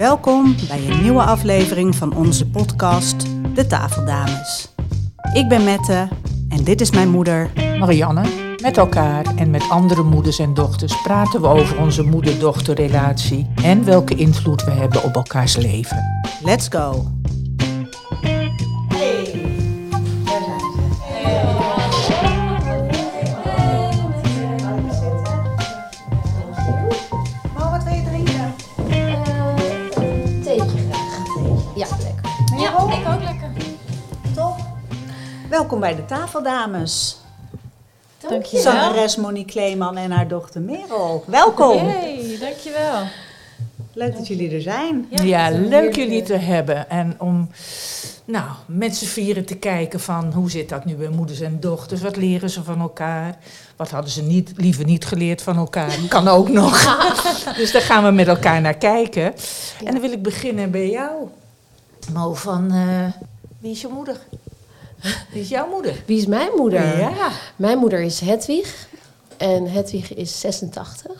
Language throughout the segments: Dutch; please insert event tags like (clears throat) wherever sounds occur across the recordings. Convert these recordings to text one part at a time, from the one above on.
Welkom bij een nieuwe aflevering van onze podcast De Tafeldames. Ik ben Mette en dit is mijn moeder. Marianne, met elkaar en met andere moeders en dochters praten we over onze moeder-dochterrelatie en welke invloed we hebben op elkaars leven. Let's go! Welkom bij de Tafeldames. Dankjewel. Zangeres Monique Kleeman en haar dochter Merel. Welkom. Hey, dankjewel. Leuk dat jullie er zijn. Ja, leuk jullie te hebben en om nou, met z'n vieren te kijken van hoe zit dat nu bij moeders en dochters? Wat leren ze van elkaar? Wat hadden ze niet, liever niet geleerd van elkaar? (laughs) Kan ook nog. (laughs) dus daar gaan we met elkaar naar kijken. En dan wil ik beginnen bij jou. Mo van, eh, wie is je moeder? (laughs) Wie is jouw moeder? Wie is mijn moeder? Ja. Mijn moeder is Hedwig. En Hedwig is 86.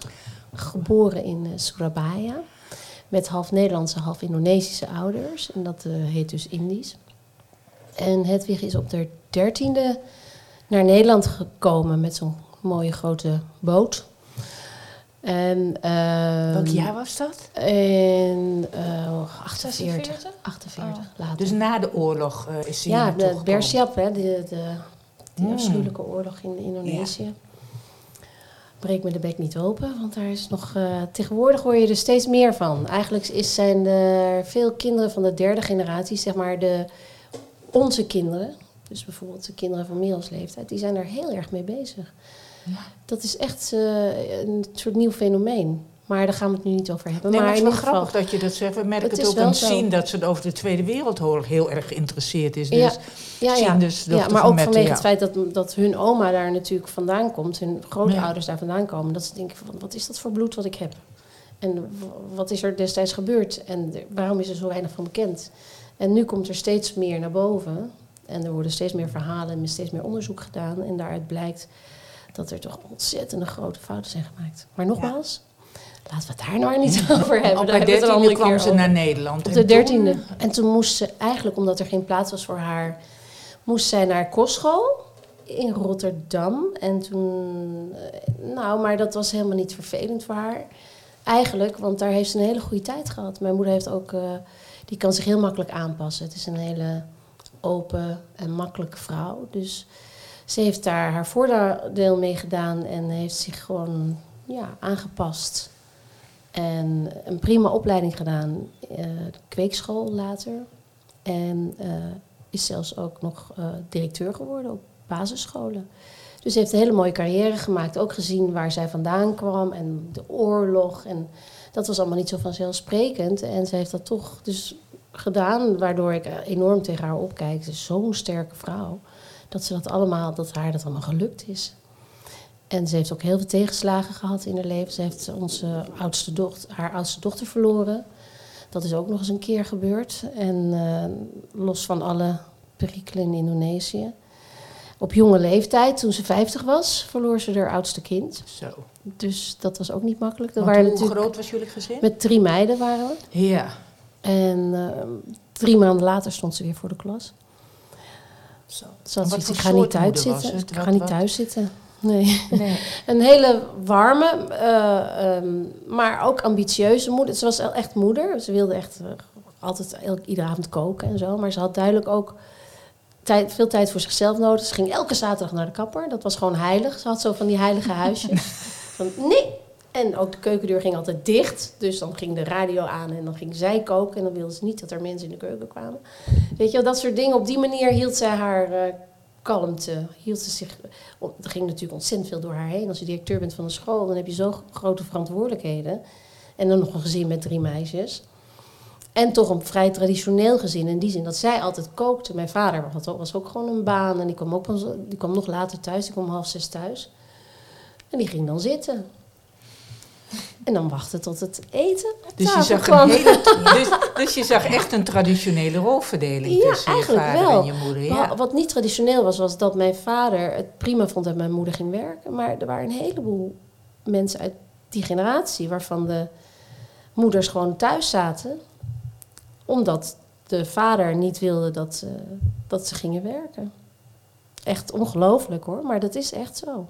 Geboren in eh, Surabaya. Met half Nederlandse, half Indonesische ouders. En dat eh, heet dus Indisch. En Hedwig is op de dertiende naar Nederland gekomen met zo'n mooie grote boot. En, ehm, Welk jaar was dat? Eh, 48. 46? 48, later. Dus na de oorlog eh, is ze hier ja, de. Bersiap, hè, de, de, die Mm. afschuwelijke oorlog in Indonesië. Breek me de bek niet open, want daar is nog... eh, tegenwoordig hoor je er steeds meer van. Eigenlijk is, zijn er veel kinderen van de derde generatie, zeg maar de, onze kinderen... Dus bijvoorbeeld de kinderen van Merels leeftijd, die zijn er heel erg mee bezig. Ja. Dat is echt eh, een soort nieuw fenomeen. Maar daar gaan we het nu niet over hebben. Nee, maar maar het is wel geval, grappig dat je dat zegt. We merken Het ook aan zien dat ze over de Tweede Wereldoorlog heel erg geïnteresseerd is. Dus Ja, ja, ja. zien dus ja, dochter maar ook vanwege ja. het feit dat, dat hun oma daar natuurlijk vandaan komt, hun grootouders daar vandaan komen, dat ze denken van wat is dat voor bloed wat ik heb? En wat is er destijds gebeurd? En waarom is er zo weinig van bekend? En nu komt er steeds meer naar boven. En er worden steeds meer verhalen en steeds meer onderzoek gedaan. En daaruit blijkt dat er toch ontzettende grote fouten zijn gemaakt. Maar nogmaals, laten we het daar nou niet (laughs) over hebben. Op een dertiende kwam ze naar Nederland. Op de dertiende. En toen moest ze eigenlijk, omdat er geen plaats was voor haar, moest zij naar kostschool in Rotterdam. En toen, eh, nou, maar dat was helemaal niet vervelend voor haar. Eigenlijk, want daar heeft ze een hele goede tijd gehad. Mijn moeder heeft ook, eh, die kan zich heel makkelijk aanpassen. Het is een hele open en makkelijke vrouw. Dus ze heeft daar haar voordeel mee gedaan en heeft zich gewoon ja, aangepast. En een prima opleiding gedaan, de kweekschool later. En eh, is zelfs ook nog eh, directeur geworden op basisscholen. Dus heeft een hele mooie carrière gemaakt. Ook gezien waar zij vandaan kwam en de oorlog. En dat was allemaal niet zo vanzelfsprekend. En ze heeft dat toch dus gedaan, waardoor ik enorm tegen haar opkijk. Ze is zo'n sterke vrouw. Dat ze dat allemaal, dat haar dat allemaal gelukt is. En ze heeft ook heel veel tegenslagen gehad in haar leven. Ze heeft onze oudste dochter, haar oudste dochter verloren. Dat is ook nog eens een keer gebeurd. En eh, los van alle perikelen in Indonesië. Op jonge leeftijd, toen ze 50 was, verloor ze haar oudste kind. Zo. Dus dat was ook niet makkelijk. Dat waren hoe groot was jullie gezin? met drie meiden waren we. Ja. En eh, drie maanden later stond ze weer voor de klas. Zo. Zoiets, voor ik ga niet thuis zitten. Ik Wat- ga niet thuis zitten. Nee. (laughs) Nee. Een hele warme, eh, ehm, maar ook ambitieuze moeder. Ze was echt moeder. Ze wilde echt eh, altijd elke, iedere avond koken en zo. Maar ze had duidelijk ook tijd, veel tijd voor zichzelf nodig. Ze ging elke zaterdag naar de kapper. Dat was gewoon heilig. Ze had zo van die heilige huisjes. (laughs) van nee. En ook de keukendeur ging altijd dicht. Dus dan ging de radio aan en dan ging zij koken. En dan wilde ze niet dat er mensen in de keuken kwamen. Weet je wel, dat soort dingen. Op die manier hield zij haar eh, kalmte. Hield ze zich... Er ging natuurlijk ontzettend veel door haar heen. Als je directeur bent van een school, dan heb je zo grote verantwoordelijkheden. En dan nog een gezin met drie meisjes. En toch een vrij traditioneel gezin. In die zin dat zij altijd kookte. Mijn vader was ook gewoon een baan. En die kwam, ook die kwam nog later thuis. Die kwam half zes thuis. En die ging dan zitten. En dan wachten tot het eten op Dus je, zag kwam. een hele, (laughs) dus, dus je zag echt een traditionele rolverdeling Ja, tussen je vader wel. en je moeder. Ja. Wat niet traditioneel was, was dat mijn vader het prima vond dat mijn moeder ging werken. Maar er waren een heleboel mensen uit die generatie waarvan de moeders gewoon thuis zaten. omdat de vader niet wilde dat, ze- dat ze gingen werken. Echt ongelooflijk hoor, maar dat is echt zo.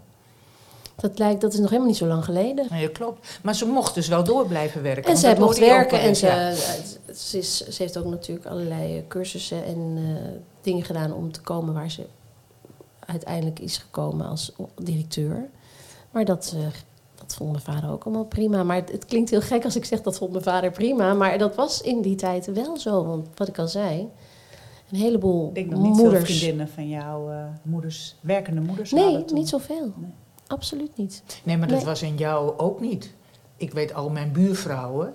Dat, lijkt, dat is nog helemaal niet zo lang geleden. Nee, dat klopt. Maar ze mocht dus wel door blijven werken. En dat mocht werken en ze, ja. ze, is, ze heeft ook natuurlijk allerlei eh, cursussen en eh, dingen gedaan om te komen waar ze uiteindelijk is gekomen als directeur. Maar dat, eh, dat vond mijn vader ook allemaal prima. Maar het, het klinkt heel gek als ik zeg dat vond mijn vader prima. Maar dat was in die tijd wel zo. Want wat ik al zei, een heleboel Ik denk nog niet veel moeders. vriendinnen van jouw eh, moeders, werkende moeders Nee, niet zoveel. Nee. Absoluut niet. Nee, maar dat Nee. was in jou ook niet. Ik weet al mijn buurvrouwen,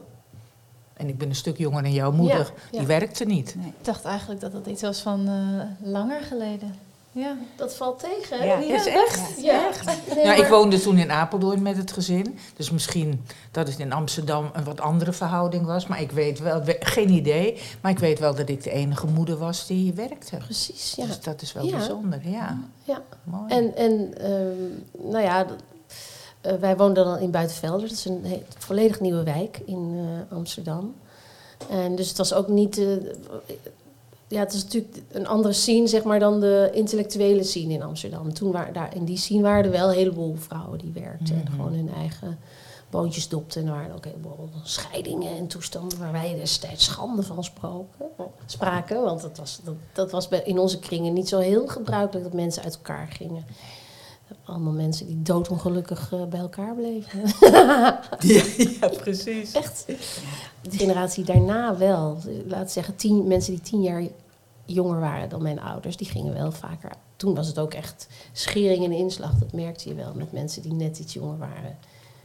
en ik ben een stuk jonger dan jouw moeder, Ja, ja. die werkte niet. Nee. Ik dacht eigenlijk dat dat iets was van eh, langer geleden. Ja. Dat valt tegen. Ja. Dat is echt. Ja. Nee, Ja, ik woonde toen in Apeldoorn met het gezin. Dus misschien dat het in Amsterdam een wat andere verhouding was. Maar ik weet wel, we- geen idee. Maar ik weet wel dat ik de enige moeder was die werkte. Precies, ja. Dus dat is wel Ja. bijzonder, ja. Ja. Mooi. En, en ehm, nou ja, eh, wij woonden dan in Buitenveld. Dat is een he- volledig nieuwe wijk in eh, Amsterdam. En dus het was ook niet... eh, ja, het is natuurlijk een andere scene zeg maar, dan de intellectuele scene in Amsterdam. Toen waren daar, in die scene waren er wel een heleboel vrouwen die werkten. En Mhm. gewoon hun eigen boontjes dopten. En er waren ook een heleboel scheidingen en toestanden waar wij destijds schande van spraken. spraken want dat was, dat, dat was in onze kringen niet zo heel gebruikelijk dat mensen uit elkaar gingen. Allemaal mensen die doodongelukkig eh, bij elkaar bleven. (laughs) ja, ja, precies. Echt. De generatie daarna wel. Laat zeggen, tien, mensen die tien jaar jonger waren dan mijn ouders, die gingen wel vaker. Toen was het ook echt schering en inslag. Dat merkte je wel met mensen die net iets jonger waren.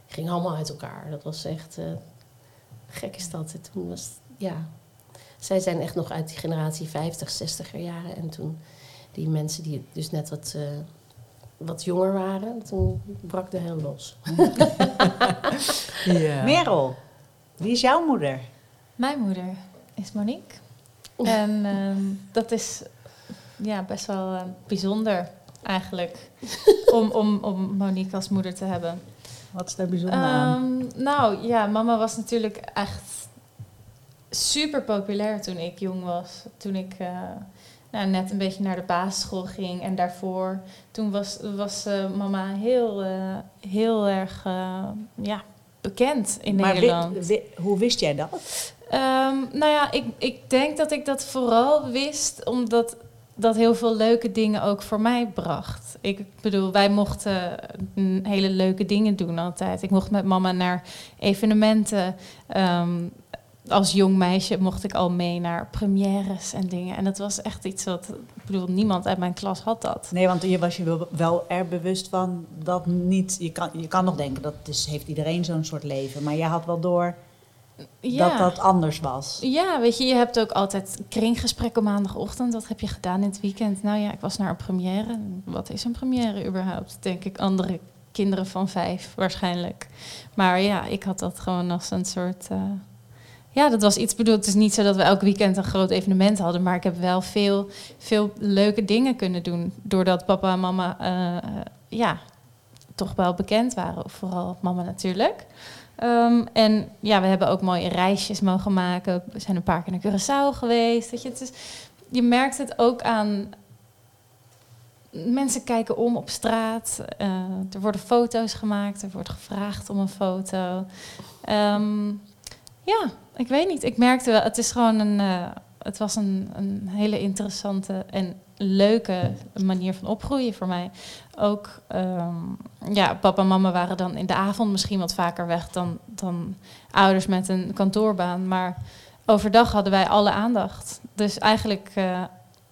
Die gingen allemaal uit elkaar. Dat was echt. eh, gek is dat. En Toen was. Ja. Zij zijn echt nog uit die generatie 50, 60er jaren. En toen die mensen die dus net wat. eh, wat jonger waren, toen brak de hel los. (laughs) Ja. Merel, wie is jouw moeder? Mijn moeder is Monique. En ehm, dat is ja, best wel eh, bijzonder eigenlijk. (laughs) om, om, om Monique als moeder te hebben. Wat is daar bijzonder aan? Ehm, nou ja, mama was natuurlijk echt super populair toen ik jong was. Toen ik eh, nou, net een beetje naar de basisschool ging. En daarvoor, toen was, was eh, mama heel, eh, heel erg eh, ja, bekend in maar Nederland. hoe wist jij dat? Ehm, nou ja, ik, ik denk dat ik dat vooral wist omdat dat heel veel leuke dingen ook voor mij bracht. Ik bedoel, wij mochten mm, hele leuke dingen doen altijd. Ik mocht met mama naar evenementen. Ehm, als jong meisje mocht ik al mee naar premières en dingen. En dat was echt iets wat, ik bedoel, niemand uit mijn klas had dat. Nee, want je was je wel, er bewust van dat niet. Je kan, je kan nog denken dat is, heeft iedereen zo'n soort leven. Maar jij had wel door dat dat anders was. Ja, weet je, je hebt ook altijd kringgesprekken maandagochtend. Wat heb je gedaan in het weekend? Nou ja, ik was naar een première. Wat is een première überhaupt? Denk ik andere kinderen van vijf waarschijnlijk. Maar ja, ik had dat gewoon als een soort... eh, ja, dat was iets bedoeld. Het is niet zo dat we elk weekend een groot evenement hadden. Maar ik heb wel veel, veel leuke dingen kunnen doen. Doordat papa en mama eh, ja, toch wel bekend waren. Vooral mama natuurlijk. Ehm, en ja, we hebben ook mooie reisjes mogen maken. We zijn een paar keer naar Curaçao geweest. Weet je, het is, je merkt het ook aan. Mensen kijken om op straat. Eh, er worden foto's gemaakt. Er wordt gevraagd om een foto. Ehm, ja, ik weet niet. Ik merkte wel, het is gewoon een. eh, het was een, een hele interessante en leuke manier van opgroeien voor mij. Ook, ehm, ja, papa en mama waren dan in de avond misschien wat vaker weg dan, dan ouders met een kantoorbaan. Maar overdag hadden wij alle aandacht. Dus eigenlijk eh,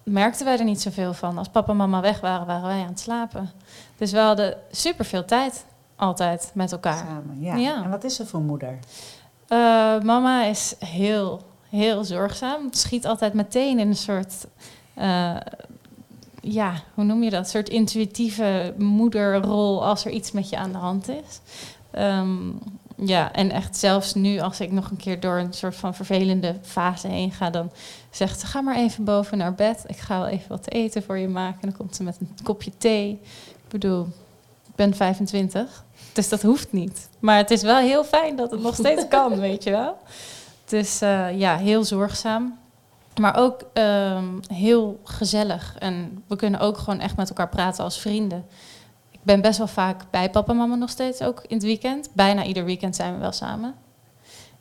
merkten wij er niet zoveel van. Als papa en mama weg waren, waren wij aan het slapen. Dus we hadden superveel tijd, altijd met elkaar. Samen, ja. Ja. En wat is er voor moeder? Eh, mama is heel, heel zorgzaam. Schiet altijd meteen in een soort, eh, ja, hoe noem je dat? Een soort intuïtieve moederrol als er iets met je aan de hand is. Ehm, ja, en echt zelfs nu, als ik nog een keer door een soort van vervelende fase heen ga, dan zegt ze: Ga maar even boven naar bed. Ik ga wel even wat te eten voor je maken. En dan komt ze met een kopje thee. Ik bedoel, ik ben 25. Dus dat hoeft niet. Maar het is wel heel fijn dat het nog (laughs) steeds kan, weet je wel. Dus uh, ja, heel zorgzaam. Maar ook um, heel gezellig. En we kunnen ook gewoon echt met elkaar praten als vrienden. Ik ben best wel vaak bij papa en mama nog steeds, ook in het weekend. Bijna ieder weekend zijn we wel samen.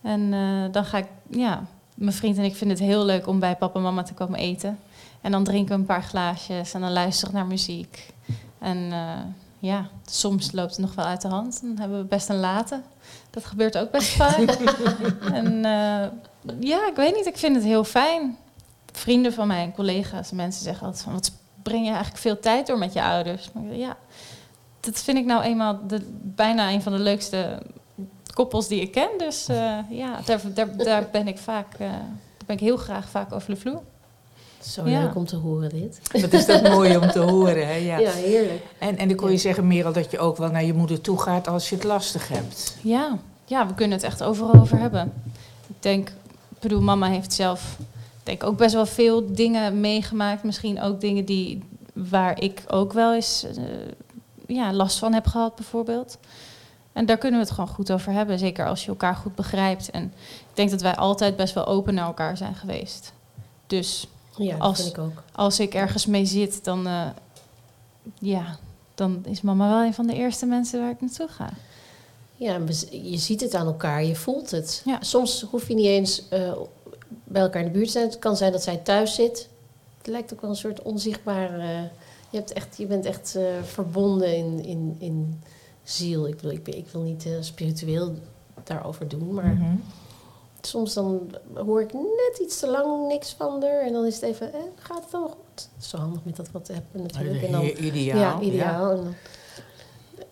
En uh, dan ga ik, ja, mijn vriend en ik vinden het heel leuk om bij papa en mama te komen eten. En dan drinken we een paar glaasjes en dan luisteren we naar muziek. En uh, ja, soms loopt het nog wel uit de hand. Dan hebben we best een late. Dat gebeurt ook best vaak. (laughs) en uh, ja, ik weet niet, ik vind het heel fijn. Vrienden van mij en collega's, mensen zeggen altijd van... wat breng je eigenlijk veel tijd door met je ouders? Maar ja, dat vind ik nou eenmaal de, bijna een van de leukste koppels die ik ken. Dus uh, ja, daar, daar, daar, ben ik vaak, uh, ben ik heel graag vaak over de vloer. Zo leuk om te horen dit. Wat is dat mooi om te horen, hè? Ja, ja heerlijk. En, en dan kon je ja. zeggen, Merel, dat je ook wel naar je moeder toe gaat als je het lastig hebt. Ja, ja we kunnen het echt overal over hebben. Ik denk, ik bedoel, mama heeft zelf denk ook best wel veel dingen meegemaakt. Misschien ook dingen die, waar ik ook wel eens uh, ja, last van heb gehad, bijvoorbeeld. En daar kunnen we het gewoon goed over hebben. Zeker als je elkaar goed begrijpt. En ik denk dat wij altijd best wel open naar elkaar zijn geweest. Dus ja, als, ik ook. als ik ergens mee zit, dan, uh, ja, dan is mama wel een van de eerste mensen waar ik naartoe ga. Ja, je ziet het aan elkaar, je voelt het. Ja. Soms hoef je niet eens uh, bij elkaar in de buurt te zijn. Het kan zijn dat zij thuis zit. Het lijkt ook wel een soort onzichtbaar. Uh, je, hebt echt, je bent echt verbonden in, in, in ziel. Ik wil, ik, ik wil niet spiritueel daarover doen, maar mm -hmm. Soms dan hoor ik net iets te lang niks van haar en dan is het even, eh, gaat het allemaal goed? Het is zo handig met dat wat te hebben natuurlijk. En dan, ideaal. Ja, ideaal. Ja. En, dan,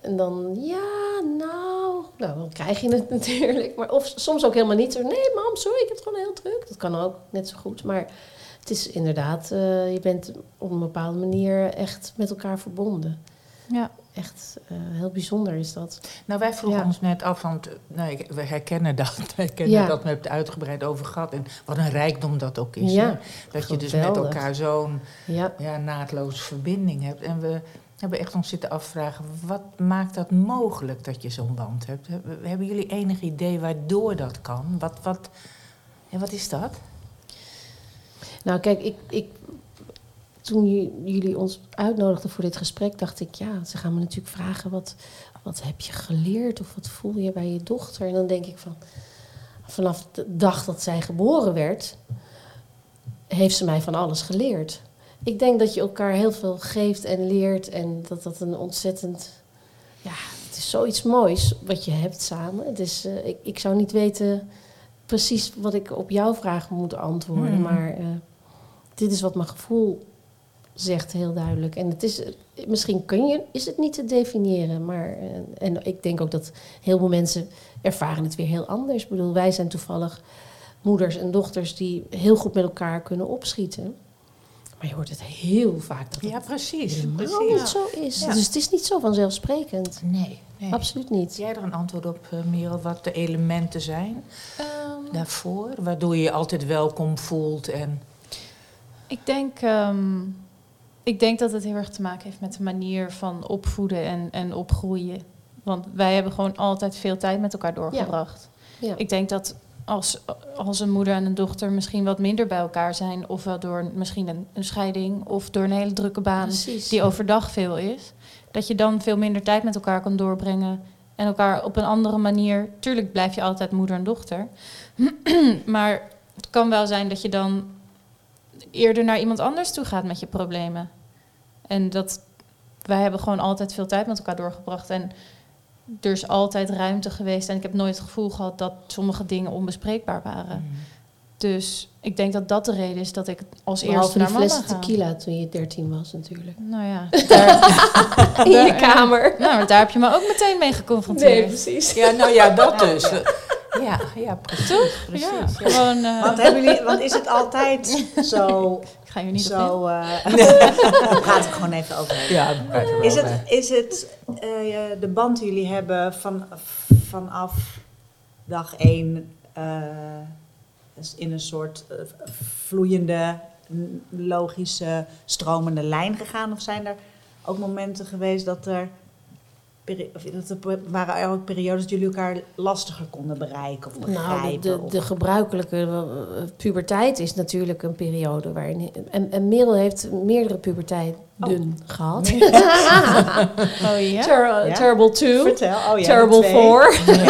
en dan, ja, nou, nou, dan krijg je het (laughs) natuurlijk. Maar of soms ook helemaal niet zo, nee mam, sorry, ik heb het gewoon heel druk. Dat kan ook net zo goed, maar het is inderdaad, uh, je bent op een bepaalde manier echt met elkaar verbonden. Ja echt uh, heel bijzonder is dat. Nou, wij vroegen Ja. ons net af, want nee, we herkennen dat. (laughs) We herkennen Ja. dat, we hebben het uitgebreid over gehad. En wat een rijkdom dat ook is. Ja? Dat je dus met elkaar zo'n Ja, ja, naadloze verbinding hebt. En we hebben echt ons zitten afvragen, wat maakt dat mogelijk dat je zo'n band hebt? Hebben- Hebben jullie enig idee waardoor dat kan? Wat, wat, ja, wat is dat? nou kijk, ik, ik, toen jullie ons uitnodigden voor dit gesprek, dacht ik, ja, ze gaan me natuurlijk vragen, wat, wat heb je geleerd of wat voel je bij je dochter? En dan denk ik van, vanaf de dag dat zij geboren werd, heeft ze mij van alles geleerd. Ik denk dat je elkaar heel veel geeft en leert en dat dat een ontzettend, ja, het is zoiets moois wat je hebt samen. Het is, eh, ik, ik zou niet weten precies wat ik op jouw vraag moet antwoorden, Hmm. maar eh, dit is wat mijn gevoel zegt heel duidelijk. En het is, misschien kun je, is het niet te definiëren, maar eh, en ik denk ook dat heel veel mensen ervaren het weer heel anders. Ik bedoel, wij zijn toevallig moeders en dochters die heel goed met elkaar kunnen opschieten. Maar je hoort het heel vaak dat het Ja, precies. precies. niet zo is. Ja. Dus het is niet zo vanzelfsprekend. Nee, nee. Absoluut niet. Heb jij er een antwoord op, eh, Merel, wat de elementen zijn daarvoor? Waardoor je je altijd welkom voelt en... Ik denk, ehm, ik denk dat het heel erg te maken heeft met de manier van opvoeden en, en opgroeien. Want wij hebben gewoon altijd veel tijd met elkaar doorgebracht. Ja. Ik denk dat als, als een moeder en een dochter misschien wat minder bij elkaar zijn, ofwel door misschien een, een scheiding of door een hele drukke baan Precies. die overdag veel is, dat je dan veel minder tijd met elkaar kan doorbrengen en elkaar op een andere manier. Tuurlijk blijf je altijd moeder en dochter, (clears throat) maar het kan wel zijn dat je dan eerder naar iemand anders toe gaat met je problemen. En dat wij hebben gewoon altijd veel tijd met elkaar doorgebracht en er is altijd ruimte geweest en ik heb nooit het gevoel gehad dat sommige dingen onbespreekbaar waren. Dus ik denk dat dat de reden is dat ik als Behalve eerste naar mama fles ga. tequila toen je 13 was natuurlijk. Nou ja, (laughs) daar, In je (laughs) kamer. nou, daar heb je me ook meteen mee geconfronteerd. precies. Ja, nou ja, dat dus. Ja, ja precies. precies ja, gewoon. eh, Want, hebben jullie, want is het altijd (laughs) zo... ga hier niet op in. zo eh daar (laughs) praat ik gewoon even over. Ja, Is het, is het eh, de band die jullie hebben van, vanaf dag één eh, is in een soort vloeiende, logische, stromende lijn gegaan? Of zijn er ook momenten geweest dat er of dat er waren er ook periodes dat jullie elkaar lastiger konden bereiken of begrijpen? Nou, de, de, of- de gebruikelijke eh, puberteit is natuurlijk een periode waarin... En, en Merel heeft meerdere puberteiten gehad. (laughs) Oh ja? Ter- Ja? Terrible 2, Vertel. Oh ja, Terrible de twee. (laughs)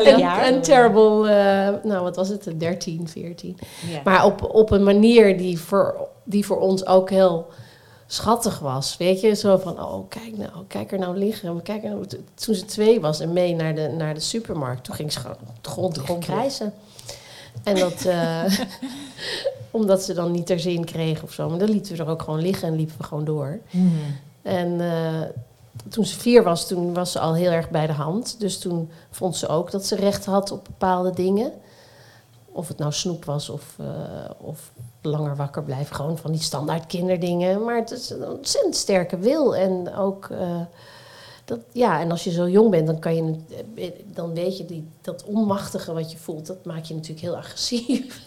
4 Elk en, Terrible, eh, nou wat was het, 13, 14. Ja. Maar op, op een manier die voor, die voor ons ook heel schattig was. Weet je, zo van, oh kijk nou, kijk er nou liggen. Kijk er nou. Toen ze twee was en mee naar de, naar de supermarkt, toen ging ze gewoon op de grond. En dat, eh, (laughs) omdat ze dan niet ter zin kreeg of zo. Maar dan lieten we er ook gewoon liggen en liepen we gewoon door. Mhm. En eh, toen ze vier was, toen was ze al heel erg bij de hand. Dus toen vond ze ook dat ze recht had op bepaalde dingen. Of het nou snoep was of, eh, of langer wakker blijven. Gewoon van die standaard kinderdingen. Maar het is een ontzettend sterke wil. En ook... eh, dat, ja, en als je zo jong bent, dan, kan je, dan weet je die, dat onmachtige wat je voelt, dat maakt je natuurlijk heel agressief.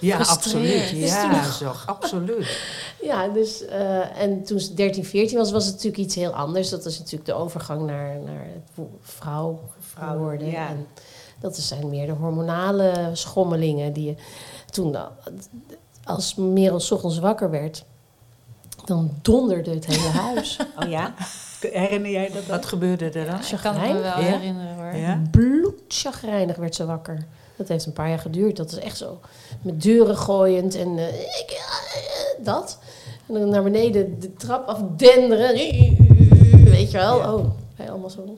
Ja, (laughs) absoluut. Ja, zo, absoluut. Ja, dus, eh, en toen ze 13, 14 was, was het natuurlijk iets heel anders. Dat is natuurlijk de overgang naar, naar het vrouw Vrouw, worden. ja. En dat zijn meer de hormonale schommelingen die je toen, al- als Merel 's ochtends wakker werd, dan donderde het hele huis. (laughs) Oh ja? Herinner jij dat? Wat gebeurde er dan? Ik kan me wel Ja? herinneren hoor. Ja? Bloedchagrijnig werd ze wakker. Dat heeft een paar jaar geduurd. Dat is echt zo. Met deuren gooiend en eh, ik, eh, dat. En dan naar beneden de trap afdenderen. Weet je wel. Ja. Oh, wij allemaal zo.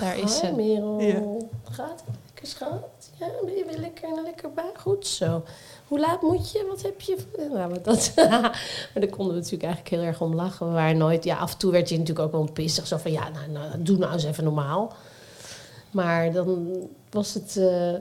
Daar is ze. Merel. Ja. Gaat het lekker, schat? Ja, ben je weer lekker en lekker bij? Goed zo. Hoe laat moet je? Wat heb je? Nou, maar, dat, (laughs) maar daar konden we natuurlijk eigenlijk heel erg om lachen. We waren nooit... Ja, af en toe werd je natuurlijk ook wel pissig. Zo van, ja, nou, nou doe nou eens even normaal. Maar dan was het... eh,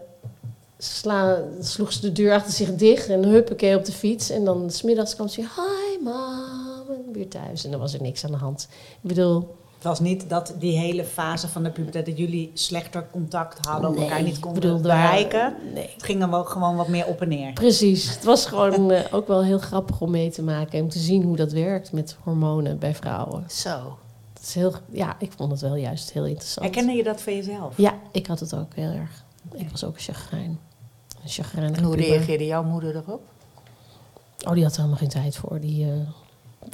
sla, sloeg ze de deur achter zich dicht en huppakee op de fiets. En dan smiddags kwam ze weer, hi mam, en weer thuis. En dan was er niks aan de hand. Ik bedoel, Het was niet dat die hele fase van de puberteit dat jullie slechter contact hadden of elkaar niet konden bereiken. Nee, Het ging wel gewoon wat meer op en neer. Precies. Het was gewoon (laughs) eh, ook wel heel grappig om mee te maken en om te zien hoe dat werkt met hormonen bij vrouwen. Zo. Het is heel, ja, ik vond het wel juist heel interessant. Herkende je dat van jezelf? Ja, ik had het ook heel erg. Ik was ook een chagrijn. Een chagrijnige En hoe puber. reageerde jouw moeder erop? Oh, die had er helemaal geen tijd voor. Die, eh,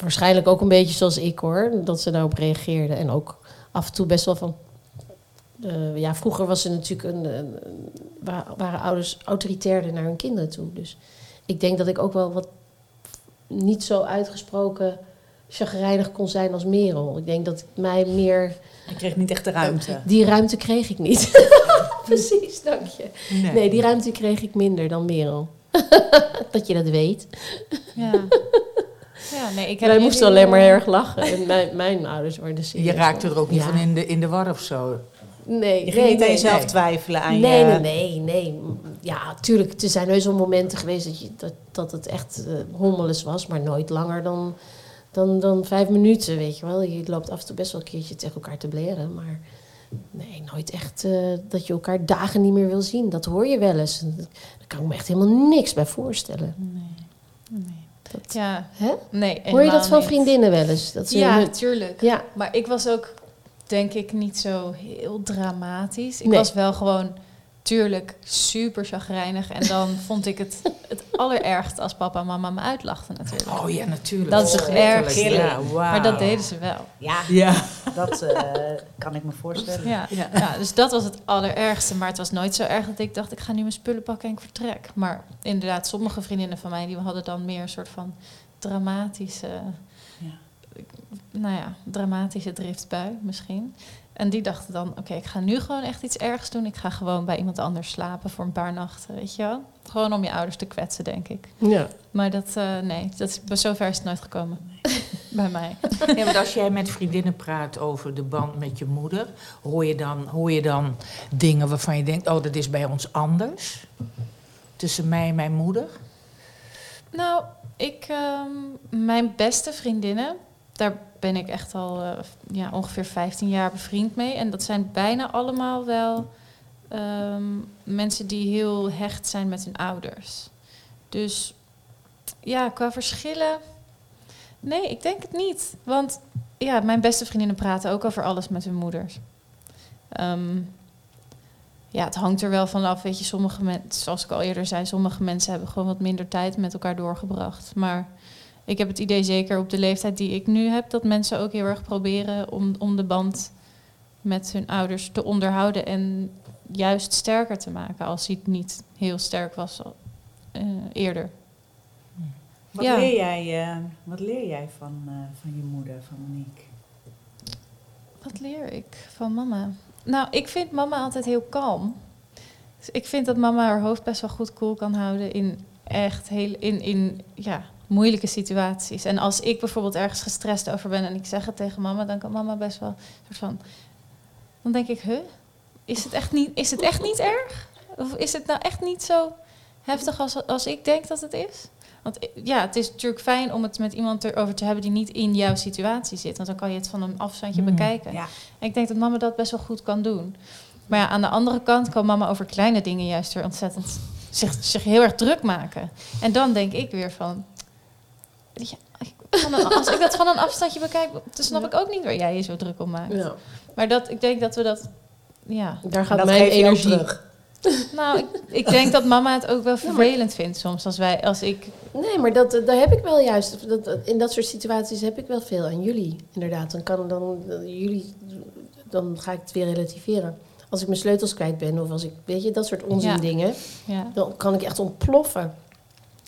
waarschijnlijk ook een beetje zoals ik hoor, dat ze daarop reageerde. En ook af en toe best wel van. eh, ja, vroeger was ze natuurlijk een, een- een- wa- waren ouders autoritairder naar hun kinderen toe. Dus ik denk dat ik ook wel wat niet zo uitgesproken chagrijnig kon zijn als Merel. Ik denk dat ik mij meer... Je kreeg niet echt de ruimte. Die ruimte kreeg ik niet. (laughs) Precies, dank je. Nee, die ruimte kreeg ik minder dan Merel. (laughs) dat je dat weet. Ja. (laughs) ja, nee, ik Wij moesten alleen maar heel erg lachen. En mijn, mijn ouders serieus. Je raakte er ook niet Ja. van in de, in de war of zo. Nee, Je ging nee, niet aan nee, jezelf nee. twijfelen aan Nee, je... nee, nee, nee. Ja, tuurlijk. Er zijn heus wel momenten geweest dat, je, dat, dat het echt eh hommeles was. Maar nooit langer dan, dan, dan vijf minuten, weet je wel. Je loopt af en toe best wel een keertje tegen elkaar te bleren. Maar nee, nooit echt eh, dat je elkaar dagen niet meer wil zien. Dat hoor je wel eens. En Daar kan ik me echt helemaal niks bij voorstellen. Nee. nee. Dat, Ja, hè? nee. Hoor je dat van vriendinnen wel eens? Dat ze Ja, hun- tuurlijk. ja, Maar ik was ook, denk ik, niet zo heel dramatisch. Ik Nee. was wel gewoon, tuurlijk, super chagrijnig. En dan (laughs) vond ik het het allerergst als papa en mama me uitlachten natuurlijk. Oh ja, natuurlijk. Dat is toch Verschrikkelijk. erg? Ja, wauw. Maar dat deden ze wel. Ja, Ja. dat eh, kan ik me voorstellen. Ja, Ja. ja. dus dat was het allerergste. Maar het was nooit zo erg dat ik dacht, ik ga nu mijn spullen pakken en ik vertrek. Maar inderdaad, sommige vriendinnen van mij, die hadden dan meer een soort van dramatische... Ja. Nou ja, dramatische driftbui misschien. En die dachten dan, oké, ik ga nu gewoon echt iets ergs doen. Ik ga gewoon bij iemand anders slapen voor een paar nachten, weet je wel. Gewoon om je ouders te kwetsen, denk ik. ja. Maar dat, eh, nee, dat is, bij zover is het nooit gekomen. (laughs) bij mij. Ja, want als jij met vriendinnen praat over de band met je moeder, hoor je dan, hoor je dan dingen waarvan je denkt, oh, dat is bij ons anders? Tussen mij en mijn moeder? Nou, ik, ehm, mijn beste vriendinnen, daar ben ik echt al eh, ja, ongeveer 15 jaar bevriend mee. En dat zijn bijna allemaal wel ehm, mensen die heel hecht zijn met hun ouders. Dus ja, qua verschillen. Nee, ik denk het niet. Want ja, mijn beste vriendinnen praten ook over alles met hun moeders. Ehm, ja, het hangt er wel vanaf. Weet je, sommige mensen, zoals ik al eerder zei, sommige mensen hebben gewoon wat minder tijd met elkaar doorgebracht. Maar ik heb het idee, zeker op de leeftijd die ik nu heb, dat mensen ook heel erg proberen om, om de band met hun ouders te onderhouden en juist sterker te maken als hij niet heel sterk was uh, eerder. Wat, Ja. leer, jij, eh, wat leer jij van, eh, van je moeder, van Monique? Wat leer ik van mama? Nou, ik vind mama altijd heel kalm. Dus ik vind dat mama haar hoofd best wel goed koel kan houden in echt heel in, in ja, moeilijke situaties. En als ik bijvoorbeeld ergens gestrest over ben en ik zeg het tegen mama, dan kan mama best wel een soort van. Dan denk ik, huh? Is het echt niet, is het echt niet erg? Of is het nou echt niet zo heftig als, als ik denk dat het is? Want ja, het is natuurlijk fijn om het met iemand erover te hebben die niet in jouw situatie zit. Want dan kan je het van een afstandje Hmm. bekijken. Ja. En ik denk dat mama dat best wel goed kan doen. Maar ja, aan de andere kant kan mama over kleine dingen juist weer ontzettend zich, zich heel erg druk maken. En dan denk ik weer van. Ja, als ik dat van een afstandje bekijk, dan snap ik ook niet waar jij je zo druk om maakt. Ja. Maar dat, ik denk dat we dat. Ja, Daar gaat dat mijn energie. terug. (laughs) nou, ik, ik denk dat mama het ook wel vervelend vindt soms als wij, als ik. Nee, maar dat, daar heb ik wel juist. Dat, dat- in dat soort situaties heb ik wel veel aan jullie. Inderdaad. Dan kan dan, dan jullie. Dan ga ik het weer relativeren. Als ik mijn sleutels kwijt ben of als ik. Weet je, dat soort onzin Ja. dingen. Ja, Dan kan ik echt ontploffen.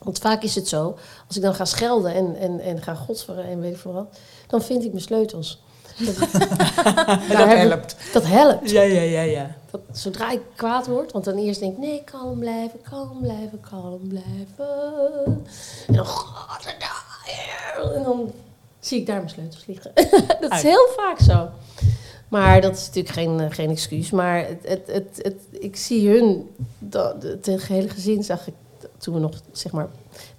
Want vaak is het zo. Als ik dan ga schelden en, en, en ga godsveren en weet ik veel wat. Dan vind ik mijn sleutels. Dat, (laughs) ik- helpt. dat helpt. Ja, ja, ja, ja. Dat, zodra ik kwaad word, want dan eerst denk ik, nee, kalm blijven, kalm blijven, kalm blijven. En dan, en dan zie ik daar mijn sleutels liggen. (laughs) dat is heel vaak zo. Maar dat is natuurlijk geen, eh, geen excuus. Maar het, het, het, het, ik zie hun, dat, het hele gezin zag ik, toen we nog zeg maar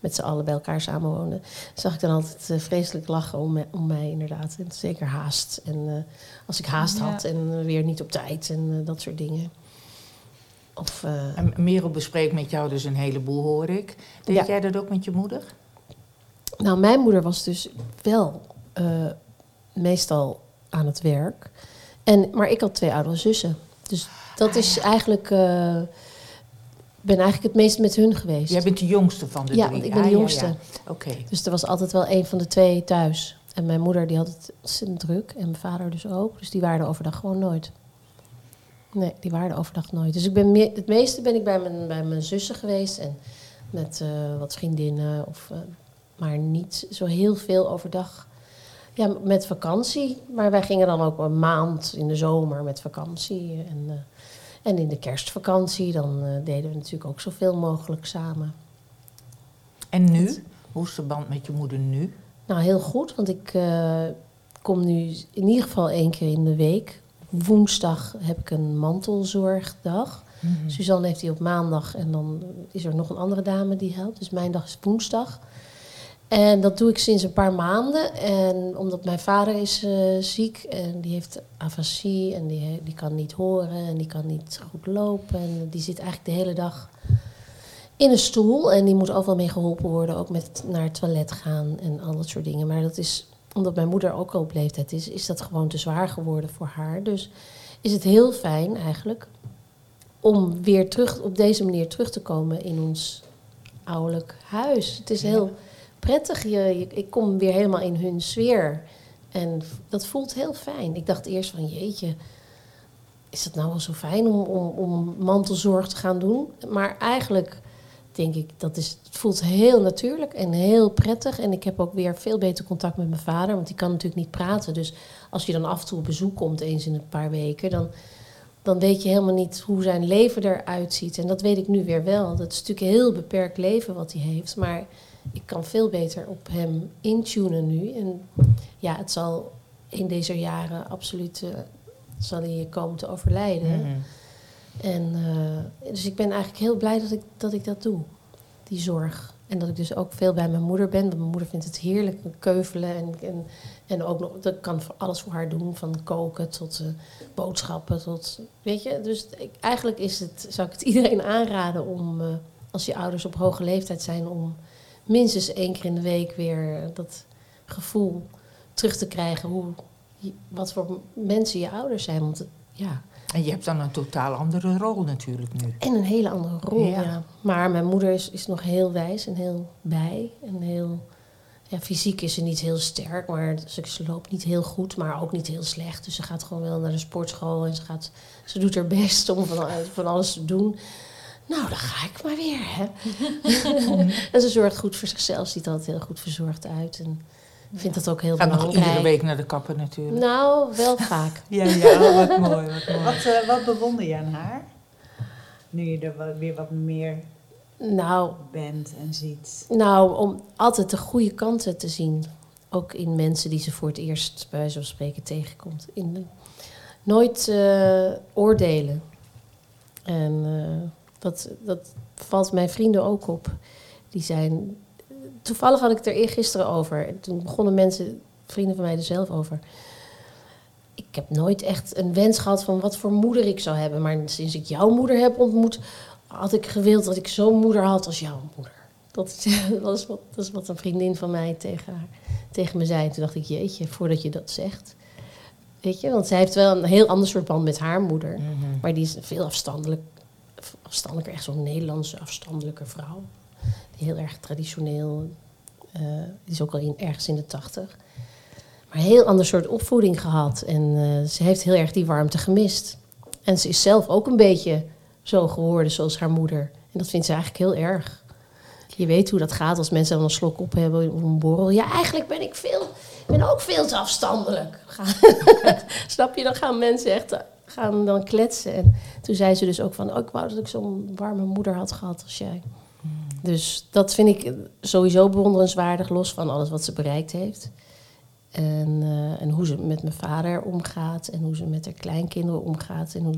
met z'n allen bij elkaar samenwoonden, zag ik dan altijd eh, vreselijk lachen om, me- om mij inderdaad. En zeker haast. En eh, als ik haast Ja. had en eh, weer niet op tijd en dat soort dingen. Of, En Merel bespreekt met jou dus een heleboel, hoor ik. Deed Ja. jij dat ook met je moeder? nou, mijn moeder was dus wel meestal aan het werk. En, maar ik had twee oudere zussen. Dus dat Ah, is eigenlijk... ben eigenlijk het meest met hun geweest. Jij bent de jongste van de ja, drie. want ik ben Ah, de ja, jongste. ja. Oké. Dus er was altijd wel een van de twee thuis. En mijn moeder die had het ontzettend druk. En mijn vader dus ook. Dus die waren er overdag gewoon nooit. Nee, die waren er overdag nooit. Dus ik ben meer, het meeste ben ik bij mijn, bij mijn zussen geweest. En met eh, wat vriendinnen. Of, eh, maar niet zo heel veel overdag. Ja, met vakantie. Maar wij gingen dan ook een maand in de zomer met vakantie. En, eh, en in de kerstvakantie dan eh, deden we natuurlijk ook zoveel mogelijk samen. En nu? Hoe is de band met je moeder nu? Nou, heel goed, want ik eh, kom nu in ieder geval één keer in de week. Woensdag heb ik een mantelzorgdag. Mhm. Suzanne heeft die op maandag en dan is er nog een andere dame die helpt. Dus mijn dag is woensdag. En dat doe ik sinds een paar maanden. En omdat mijn vader is eh, ziek en die heeft afasie en die, die kan niet horen en die kan niet goed lopen. En die zit eigenlijk de hele dag in een stoel en die moet overal mee geholpen worden. Ook met naar het toilet gaan en al dat soort dingen. Maar dat is, omdat mijn moeder ook al op leeftijd is, is dat gewoon te zwaar geworden voor haar. Dus is het heel fijn eigenlijk om weer terug op deze manier terug te komen in ons ouderlijk huis. Het is heel prettig. Je, ik kom weer helemaal in hun sfeer. En dat voelt heel fijn. Ik dacht eerst van jeetje, is het nou wel zo fijn om, om, om mantelzorg te gaan doen? Maar eigenlijk denk ik, dat is, het voelt heel natuurlijk en heel prettig. En ik heb ook weer veel beter contact met mijn vader, want die kan natuurlijk niet praten. Dus als je dan af en toe op bezoek komt, eens in een paar weken, dan, dan weet je helemaal niet hoe zijn leven eruit ziet. En dat weet ik nu weer wel. Dat is natuurlijk een heel beperkt leven wat hij heeft, maar ik kan veel beter op hem intunen nu. En ja, het zal in deze jaren absoluut eh, zal hij komen te overlijden. Mhm. En, eh, dus ik ben eigenlijk heel blij dat ik, dat ik dat doe, die zorg. En dat ik dus ook veel bij mijn moeder ben. Want mijn moeder vindt het heerlijk, keuvelen. En, en, en ook nog, dat kan voor alles voor haar doen. Van koken tot eh, boodschappen tot, weet je. Dus ik, eigenlijk is het, zou ik het (laughs) iedereen aanraden om, als je ouders op hoge leeftijd zijn... om minstens één keer in de week weer dat gevoel terug te krijgen hoe, wat voor mensen je ouders zijn. Want ja, En je hebt dan een totaal andere rol natuurlijk nu. en een hele andere rol. Ja. Ja. Maar mijn moeder is, is nog heel wijs en heel bij. En heel, ja, fysiek is ze niet heel sterk, maar ze, ze loopt niet heel goed, maar ook niet heel slecht. Dus ze gaat gewoon wel naar de sportschool en ze, gaat, ze doet haar best om van, van alles te doen. Nou, dan ga ik maar weer, hè. en ze zorgt goed voor zichzelf, ziet er altijd heel goed verzorgd uit. En vindt dat ook heel Gaat nog belangrijk. iedere week naar de kapper natuurlijk. Nou, wel vaak. (laughs) Ja, ja, wat mooi, wat mooi. Wat, eh, wat bewonder je aan haar? Nu je er wat- weer wat meer Nou, bent en ziet. Nou, om altijd de goede kanten te zien. Ook in mensen die ze voor het eerst bij van spreken tegenkomt. In de- nooit eh, oordelen. En eh, dat, dat valt mijn vrienden ook op. Die zijn. Toevallig had ik het er eergisteren over. En Toen begonnen mensen, vrienden van mij, er zelf over. Ik heb nooit echt een wens gehad van wat voor moeder ik zou hebben. Maar sinds ik jouw moeder heb ontmoet, had ik gewild dat ik zo'n moeder had als jouw moeder. Dat is, (laughs) dat, is wat, dat is wat een vriendin van mij tegen, haar, tegen me zei. Toen dacht ik, jeetje, voordat je dat zegt. Weet je, want zij heeft wel een heel ander soort band met haar moeder. Mhm. Maar die is veel afstandelijk, afstandelijker, echt zo'n Nederlandse afstandelijke vrouw. Heel erg traditioneel, eh, die is ook al in, ergens in de tachtig. Maar een heel ander soort opvoeding gehad. En eh, ze heeft heel erg die warmte gemist. En ze is zelf ook een beetje zo geworden zoals haar moeder. En dat vindt ze eigenlijk heel erg. Je weet hoe dat gaat als mensen dan een slok op hebben of een borrel. Ja, eigenlijk ben ik veel, ben ook veel te afstandelijk. (laughs) (laughs) Snap je? Dan gaan mensen echt gaan dan kletsen. En toen zei ze dus ook van, oh, ik wou dat ik zo'n warme moeder had gehad als jij. Dus dat vind ik sowieso bewonderenswaardig, los van alles wat ze bereikt heeft. En, eh, en hoe ze met mijn vader omgaat en hoe ze met haar kleinkinderen omgaat en hoe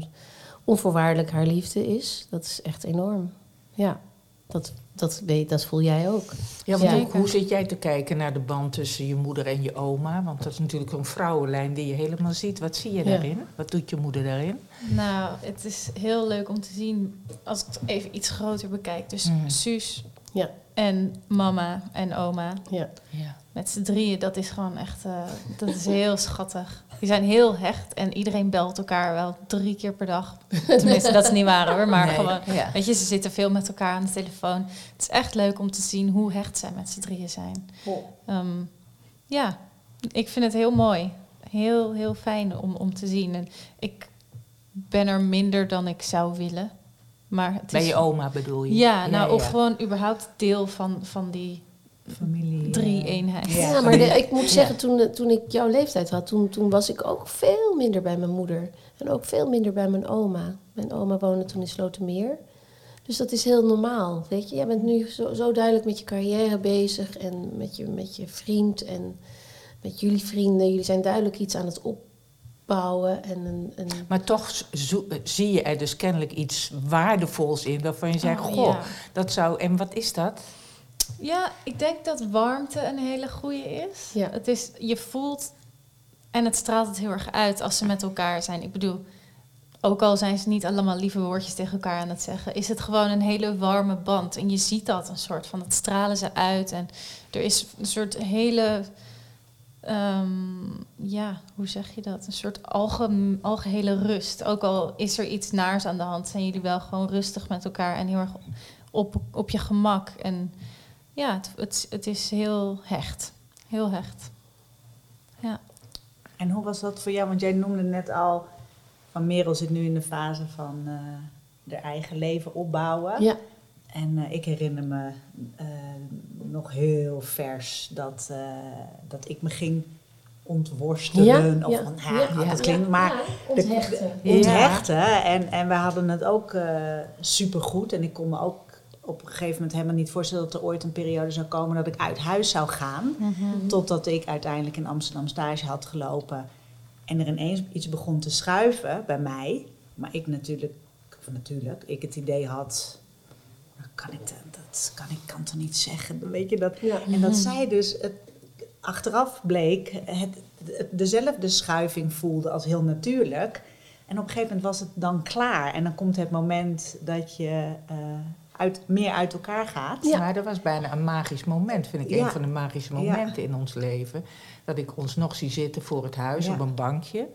onvoorwaardelijk haar liefde is. Dat is echt enorm. Ja, dat, dat, weet, dat voel jij ook. Ja, want Ja. hoe, hoe zit jij te kijken naar de band tussen je moeder en je oma? Want dat is natuurlijk een vrouwenlijn die je helemaal ziet. Wat zie je Ja. daarin? Wat doet je moeder daarin? Nou, het is heel leuk om te zien, als ik het even iets groter bekijk. Dus Mhm. Suus Ja. en mama en oma. Ja. Ja. Met z'n drieën, dat is gewoon echt, eh, dat is heel schattig. Die zijn heel hecht en iedereen belt elkaar wel drie keer per dag. Tenminste, dat is niet waar hoor, maar Nee, gewoon... ja. Weet je, ze zitten veel met elkaar aan de telefoon. Het is echt leuk om te zien hoe hecht zij met z'n drieën zijn. Ehm, ja, ik vind het heel mooi. Heel, heel fijn om, om te zien. En ik ben er minder dan ik zou willen. Maar het Bij is, je oma bedoel je? Ja, nou, ja. of gewoon überhaupt deel van, van die Familie. drie eh, eenheid. Ja. Ja, maar de- ik moet zeggen, toen, eh, toen ik jouw leeftijd had, toen, toen was ik ook veel minder bij mijn moeder. En ook veel minder bij mijn oma. Mijn oma woonde toen in Slotermeer. Dus dat is heel normaal, weet je. Jij bent nu zo, zo duidelijk met je carrière bezig en met je, met je vriend en met jullie vrienden. Jullie zijn duidelijk iets aan het opbouwen en een... een Maar toch zo- zie je er dus kennelijk iets waardevols in waarvan je zegt: Oh, Goh, ja. dat zou. En wat is dat? Ja, ik denk dat warmte een hele goede is. Ja. Het is. Je voelt en het straalt het heel erg uit als ze met elkaar zijn. Ik bedoel, ook al zijn ze niet allemaal lieve woordjes tegen elkaar aan het zeggen, is het gewoon een hele warme band. En je ziet dat een soort van, het stralen ze uit. En er is een soort hele, ehm, ja, hoe zeg je dat? Een soort alge, algehele rust. Ook al is er iets naars aan de hand, zijn jullie wel gewoon rustig met elkaar en heel erg op, op je gemak. En ja, het, het, het is heel hecht. Heel hecht. Ja. En hoe was dat voor jou? Want jij noemde net al, van Merel zit nu in de fase van eh haar eigen leven opbouwen. ja, En eh, ik herinner me eh, nog heel vers dat, eh, dat ik me ging ontworstelen. Ja, of ja, van, ja, ja, dat klinkt ja, maar onthechten. de- onthechten. En, en we hadden het ook eh supergoed. En ik kon me ook op een gegeven moment helemaal niet voorstellen dat er ooit een periode zou komen dat ik uit huis zou gaan. Totdat ik uiteindelijk in Amsterdam stage had gelopen. En er ineens iets begon te schuiven bij mij. Maar ik natuurlijk, of natuurlijk, ik het idee had. "Nou, Kan ik dat, dat kan ik kan toch niet zeggen. Weet je dat? Ja. En dat zij dus het, achteraf bleek het, het- dezelfde schuiving voelde als heel natuurlijk. En op een gegeven moment was het dan klaar. En dan komt het moment dat je eh, uit, meer uit elkaar gaat. Ja. Maar dat was bijna een magisch moment, vind ik. Ja. Een van de magische momenten in ons leven. Dat ik ons nog zie zitten voor het huis op een bankje.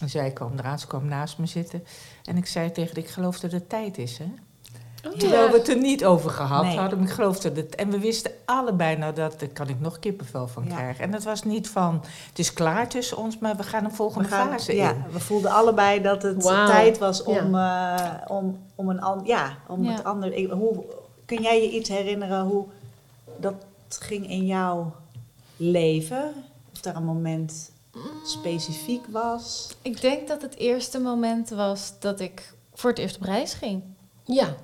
En zij kwam eraan, ze kwam naast me zitten. En ik zei tegen haar, ik geloof dat het tijd is, hè? Oh, Terwijl we het er niet over gehad Nee. hadden. Ik geloof dat het... En we wisten allebei, nou, dat, daar kan ik nog kippenvel van Ja. krijgen. En dat was niet van, het is klaar tussen ons, maar we gaan een volgende gaan- fase ja, in. we voelden allebei dat het tijd was om, eh, om, om, een, an, ja, om Ja. het ander. ik- Hoe, kun jij je iets herinneren hoe dat ging in jouw leven? Of daar een moment specifiek was? Ik denk dat het eerste moment was dat ik voor het eerst op reis ging. Ja,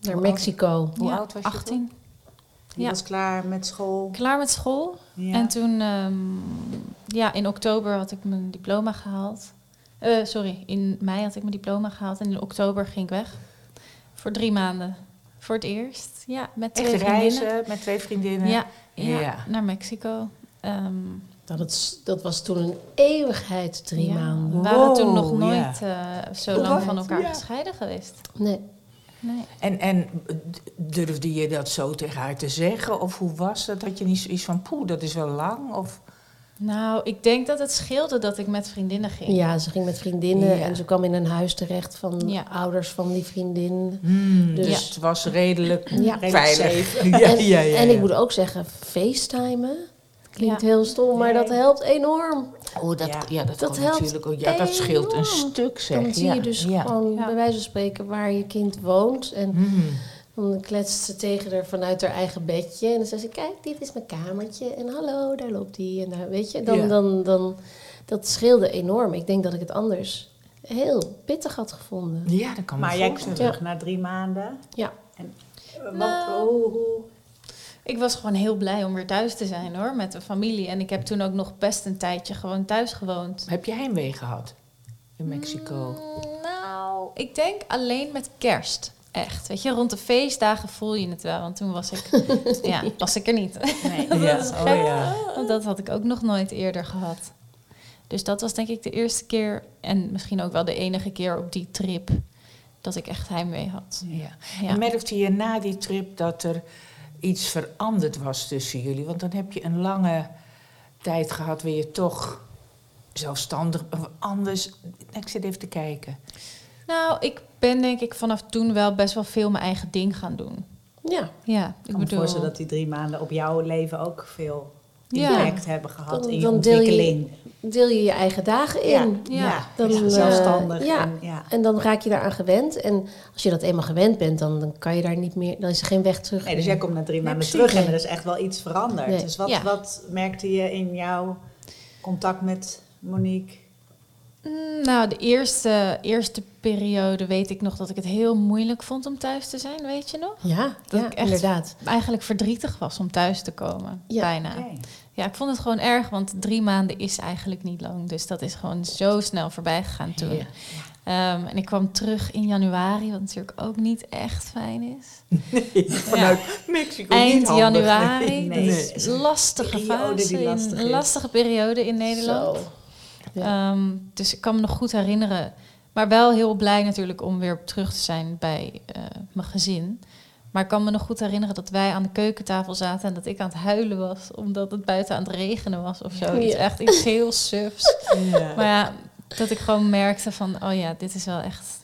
naar Hoe Mexico. Hoe Ja, oud was je 18. Je Ja. was klaar met school. Klaar met school. Ja. En toen, ehm, ja, in oktober had ik mijn diploma gehaald. Eh, sorry, in mei had ik mijn diploma gehaald. En in oktober ging ik weg. Voor drie maanden. Voor het eerst. Ja, met twee Echt vriendinnen. reizen met twee vriendinnen? Ja, ja, Ja. naar Mexico. Ehm, Dat, het, dat was toen een eeuwigheid, drie ja, maanden. We waren toen nog nooit eh, zo lang van elkaar gescheiden geweest. Nee. Nee. En, en durfde je dat zo tegen haar te zeggen? Of hoe was dat? Had je niet zoiets van, poeh, dat is wel lang? Of... Nou, ik denk dat het scheelde dat ik met vriendinnen ging. Ja, ze ging met vriendinnen Ja. en ze kwam in een huis terecht van Ja. ouders van die vriendin. Hmm, Dus- dus het was redelijk Ja. veilig. En, (laughs) ja, ja, en ik moet ook zeggen, facetimen. Klinkt Ja. heel stom, maar dat helpt enorm. Oh, dat, ja. Ja. dat, Dat kan helpt natuurlijk ook. Ja, dat scheelt een stuk, zeg. Dan zie ja. je dus ja. gewoon Ja. bij wijze van spreken waar je kind woont. En Hmm. dan kletst ze tegen haar vanuit haar eigen bedje. En dan zegt ze, kijk, dit is mijn kamertje. En hallo, daar loopt die. En daar, weet je, dan, Ja. dan, dan, dat scheelde enorm. Ik denk dat ik het anders heel pittig had gevonden. Ja, dat kan Maar jij kwam terug na drie maanden. Ja. En, wat, Nou. hoe, Ik was gewoon heel blij om weer thuis te zijn hoor, met de familie. En ik heb toen ook nog best een tijdje gewoon thuis gewoond. Heb je heimwee gehad in Mexico? Mm, Nou, ik denk alleen met kerst. Echt. Weet je, rond de feestdagen voel je het wel. Want toen was ik, (laughs) ja, was ik er niet. nee. (laughs) Dat Ja, is oh ja. Want dat had ik ook nog nooit eerder gehad. Dus dat was denk ik de eerste keer, en misschien ook wel de enige keer op die trip, dat ik echt heimwee had. Ja. Ja. En merkte je na die trip dat er iets veranderd was tussen jullie? Want dan heb je een lange tijd gehad waar je toch zelfstandig anders. Ik zit even te kijken. Nou, ik ben denk ik vanaf toen wel best wel veel mijn eigen ding gaan doen. Ja, Ja, ik Ik kan me bedoel... voorstellen dat die drie maanden op jouw leven ook veel Ja. hebben gehad Dan- in je dan deel je- ontwikkeling. deel je je eigen dagen in. Ja, Ja. ja. Dan, Ja, eh, zelfstandig. ja. En, ja. En dan raak je daaraan gewend. En als je dat eenmaal gewend bent, dan, dan kan je daar niet meer... Dan is er geen weg terug. Nee, dus jij komt na drie maanden terug en er is echt wel iets veranderd. Nee. Dus wat, Ja. wat merkte je in jouw contact met Monique? Mm, Nou, de eerste, eerste periode weet ik nog dat ik het heel moeilijk vond om thuis te zijn, weet je nog? Ja, Dat ja ik echt- inderdaad. Eigenlijk verdrietig was om thuis te komen, Ja. bijna. Oké. Ja, ik vond het gewoon erg, want drie maanden is eigenlijk niet lang. Dus dat is gewoon zo snel voorbij gegaan toen. Ja. Ehm, en ik kwam terug in januari, wat natuurlijk ook niet echt fijn is. (laughs) Vanuit Mexico. Eind januari, Nee, dat nee. is een lastige Periode fase, in- lastige periode in Nederland. Ja. Ehm, dus ik kan me nog goed herinneren. Maar wel heel blij natuurlijk om weer terug te zijn bij eh, mijn gezin. Maar ik kan me nog goed herinneren dat wij aan de keukentafel zaten en dat ik aan het huilen was, omdat het buiten aan het regenen was of zo. Iets, Ja. echt iets heel sufs. Ja. Maar ja, dat ik gewoon merkte van, oh ja, dit is wel echt,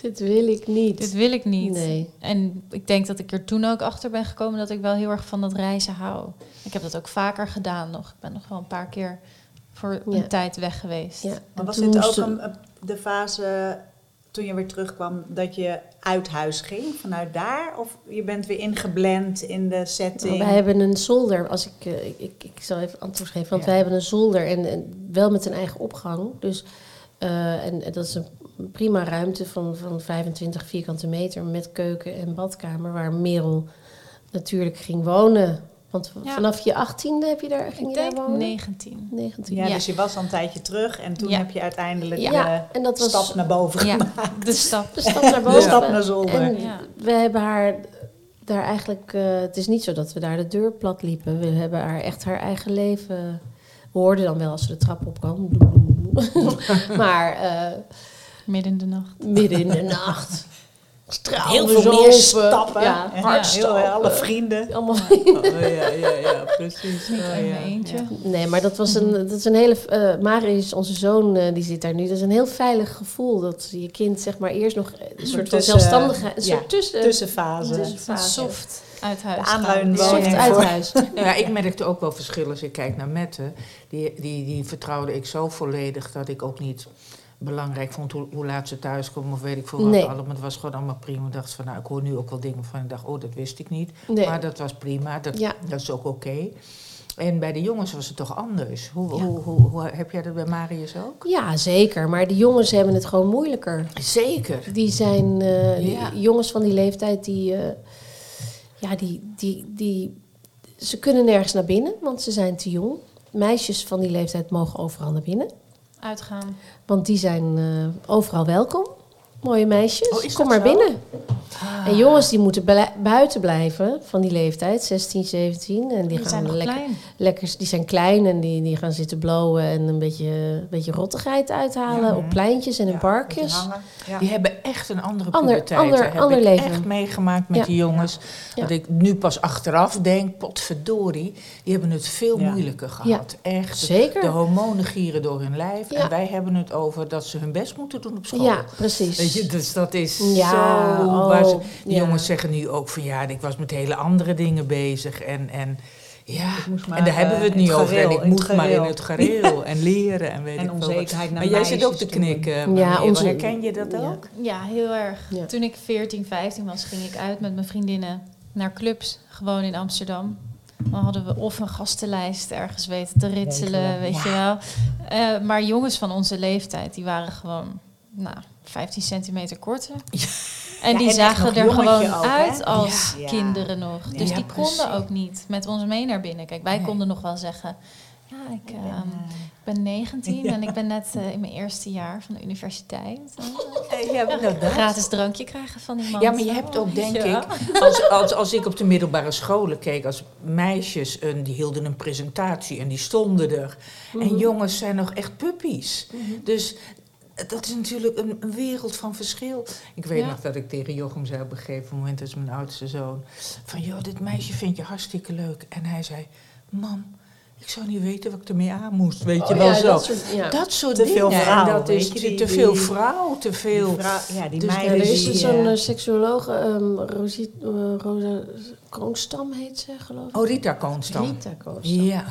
Dit wil ik niet. dit wil ik niet. Nee. En ik denk dat ik er toen ook achter ben gekomen dat ik wel heel erg van dat reizen hou. Ik heb dat ook vaker gedaan nog. Ik ben nog wel een paar keer voor Ja. een tijd weg geweest. Ja. Maar En was dit ook een- de fase toen je weer terugkwam dat je uit huis ging vanuit daar? Of je bent weer ingeblend in de setting? Wij hebben een zolder, als ik, eh, ik, ik, ik zal even antwoord geven, want Ja. wij hebben een zolder en, en wel met een eigen opgang. Dus, eh, en, en dat is een prima ruimte van, van 25 vierkante meter met keuken en badkamer, waar Merel natuurlijk ging wonen. Want Ja. vanaf je 18e heb je daar, ging Ik je daar denk wonen? 19. 19. ja, Ja. dus je was al een tijdje terug en toen Ja. heb je uiteindelijk Ja, en dat de was stap naar boven Ja, gemaakt. de stap. de stap naar De boven. stap naar zolder. En Ja. we hebben haar daar eigenlijk... eh, het is niet zo dat we daar de deur plat liepen. We hebben haar echt haar eigen leven... We hoorden dan wel als ze de trap opkwam. (laughs) (laughs) maar eh, Midden in de nacht. midden in de nacht. Straalde Heel veel meer stappen. Ja, heel, alle vrienden. Allemaal. (laughs) Oh, ja, ja, ja, precies. Niet Oh, ja. eentje. Nee, maar dat was een, dat is een hele... eh Marius, onze zoon, eh, die zit daar nu. Dat is een heel veilig gevoel. Dat je kind zeg maar eerst nog een soort van zelfstandigheid... Een ja, soort tussen... Tussenfase. tussen- Een soft uit huis De gaan. aanluidende Soft woning uit huis. (laughs) Nou ja, ik merkte ook wel verschil als ik kijk naar Mette. Die, die, die vertrouwde ik zo volledig dat ik ook niet belangrijk vond hoe, hoe laat ze thuis komen of weet ik veel wat allemaal. Het was gewoon allemaal prima. Ik dacht van, nou, ik hoor nu ook wel dingen van. Ik dacht, oh, dat wist ik niet. Nee. Maar dat was prima. Dat, Ja. dat is ook oké. En bij de jongens was het toch anders. Hoe, Ja. hoe, hoe, hoe- heb jij dat bij Marius ook? Ja, zeker. Maar de jongens hebben het gewoon moeilijker. Zeker. Die zijn eh, die jongens van die leeftijd die, eh, ja, die, die, die, ze kunnen nergens naar binnen, want ze zijn te jong. Meisjes van die leeftijd mogen overal naar binnen, Uitgaan. want die zijn eh, overal welkom. Mooie meisjes, Oh, kom maar zo? binnen. En jongens die moeten buiten blijven van die leeftijd, 16, 17. En die, Die gaan zijn lekker, klein. lekker, die zijn klein en die, die gaan zitten blowen en een beetje, een beetje rottigheid uithalen Ja. op pleintjes en in parkjes. Ja. Die hebben echt een andere Ander- puberteit. ander- heb ander ik leven. echt meegemaakt met Ja. die jongens. Ja. Dat ik nu pas achteraf denk, potverdorie, die hebben het veel Ja. moeilijker gehad. Echt. Zeker. De hormonen gieren door hun lijf. Ja. En wij hebben het over dat ze hun best moeten doen op school. Ja, precies. Weet je, dus dat is Ja, zo... oh, waar ze- die ja. jongens zeggen nu ook van ja, ik was met hele andere dingen bezig. En, en ja, moest maar, en daar hebben we het eh, niet over. En gareel, ik moet maar in het gareel en leren en weet En ik veel wat. onzekerheid Maar jij zit ook te knikken. Ja, onze- Herken je dat ja. ook? Ja, heel erg. Ja. Toen ik 14, 15 was, ging ik uit met mijn vriendinnen naar clubs, gewoon in Amsterdam. Dan hadden we of een gastenlijst ergens weten te ritselen, weet je wel. Eh, maar jongens van onze leeftijd, die waren gewoon, nou, 15 centimeter korter. (laughs) En Ja, die en zagen er gewoon ook, hè? uit als Ja. kinderen nog. Dus die precies. konden ook niet met ons mee naar binnen. Kijk, wij Nee. konden nog wel zeggen... Ja, ik ehm, ben 19 (laughs) en ik ben net eh, in mijn eerste jaar van de universiteit. (laughs) Ja, nou, dat. Gratis drankje krijgen van iemand. Ja, maar je hebt ook, denk Ja. ik, als, als, als ik op de middelbare scholen keek, als meisjes, een, die hielden een presentatie en die stonden er. En jongens zijn nog echt puppies. Dus dat is natuurlijk een, een wereld van verschil. Ik weet Ja. nog dat ik tegen Jochem zei op een gegeven moment, dat is mijn oudste zoon, van joh, dit meisje vind je hartstikke leuk. En hij zei, mam, ik zou niet weten wat ik ermee aan moest, weet je Oh, wel ja, zo. dat soort- ja. Dat soort Te dingen. veel En vrouw, dat is je, die- te veel die- vrouw, te veel. Die vrouw- ja, die Dus meiden er is zo'n eh, eh, seksuoloog, ehm Rosie, eh, Rosa Kroonstam heet ze, geloof ik. Oh, Rita Koonstam. Rita Kroonstam. Ja,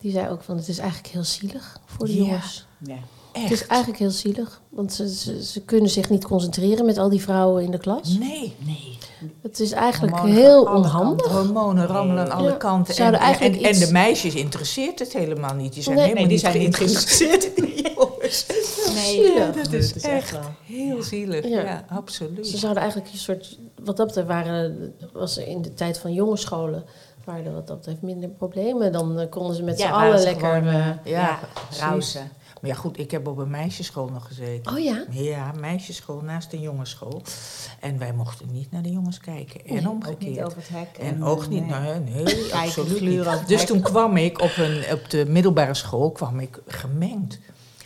Die zei ook van, het is eigenlijk heel zielig voor de Ja. jongens. ja. Het is eigenlijk heel zielig, want ze, ze, ze kunnen zich niet concentreren met al die vrouwen in de klas. Nee. Nee. Het is eigenlijk Hormonen heel onhandig. Hormonen rammelen aan alle Ja. kanten. En, Zouden en, eigenlijk en de meisjes interesseert het helemaal niet. Die zijn Nee. helemaal Nee, die niet zijn niet geïnteresseerd in die (laughs) jongens. Nee, Zielig. Ja, dat is Dat is echt heel zielig. Ja. Ja, absoluut. Ze zouden eigenlijk een soort, wat dat betreft waren, was er in de tijd van jongenscholen, waren er wat dat betreft minder problemen. Dan eh, konden ze met Ja, z'n allen lekker... gewoon, eh, eh, Ja, rausen. Maar ja, goed, ik heb op een meisjesschool nog gezeten. oh ja? Ja, meisjesschool naast een jongensschool. En wij mochten niet naar de jongens kijken. En Nee, Ook niet omgekeerd. over het hek. En ook niet, nee. nee, nee absoluut niet. Dus toen kwam ik op, een, op de middelbare school kwam ik gemengd.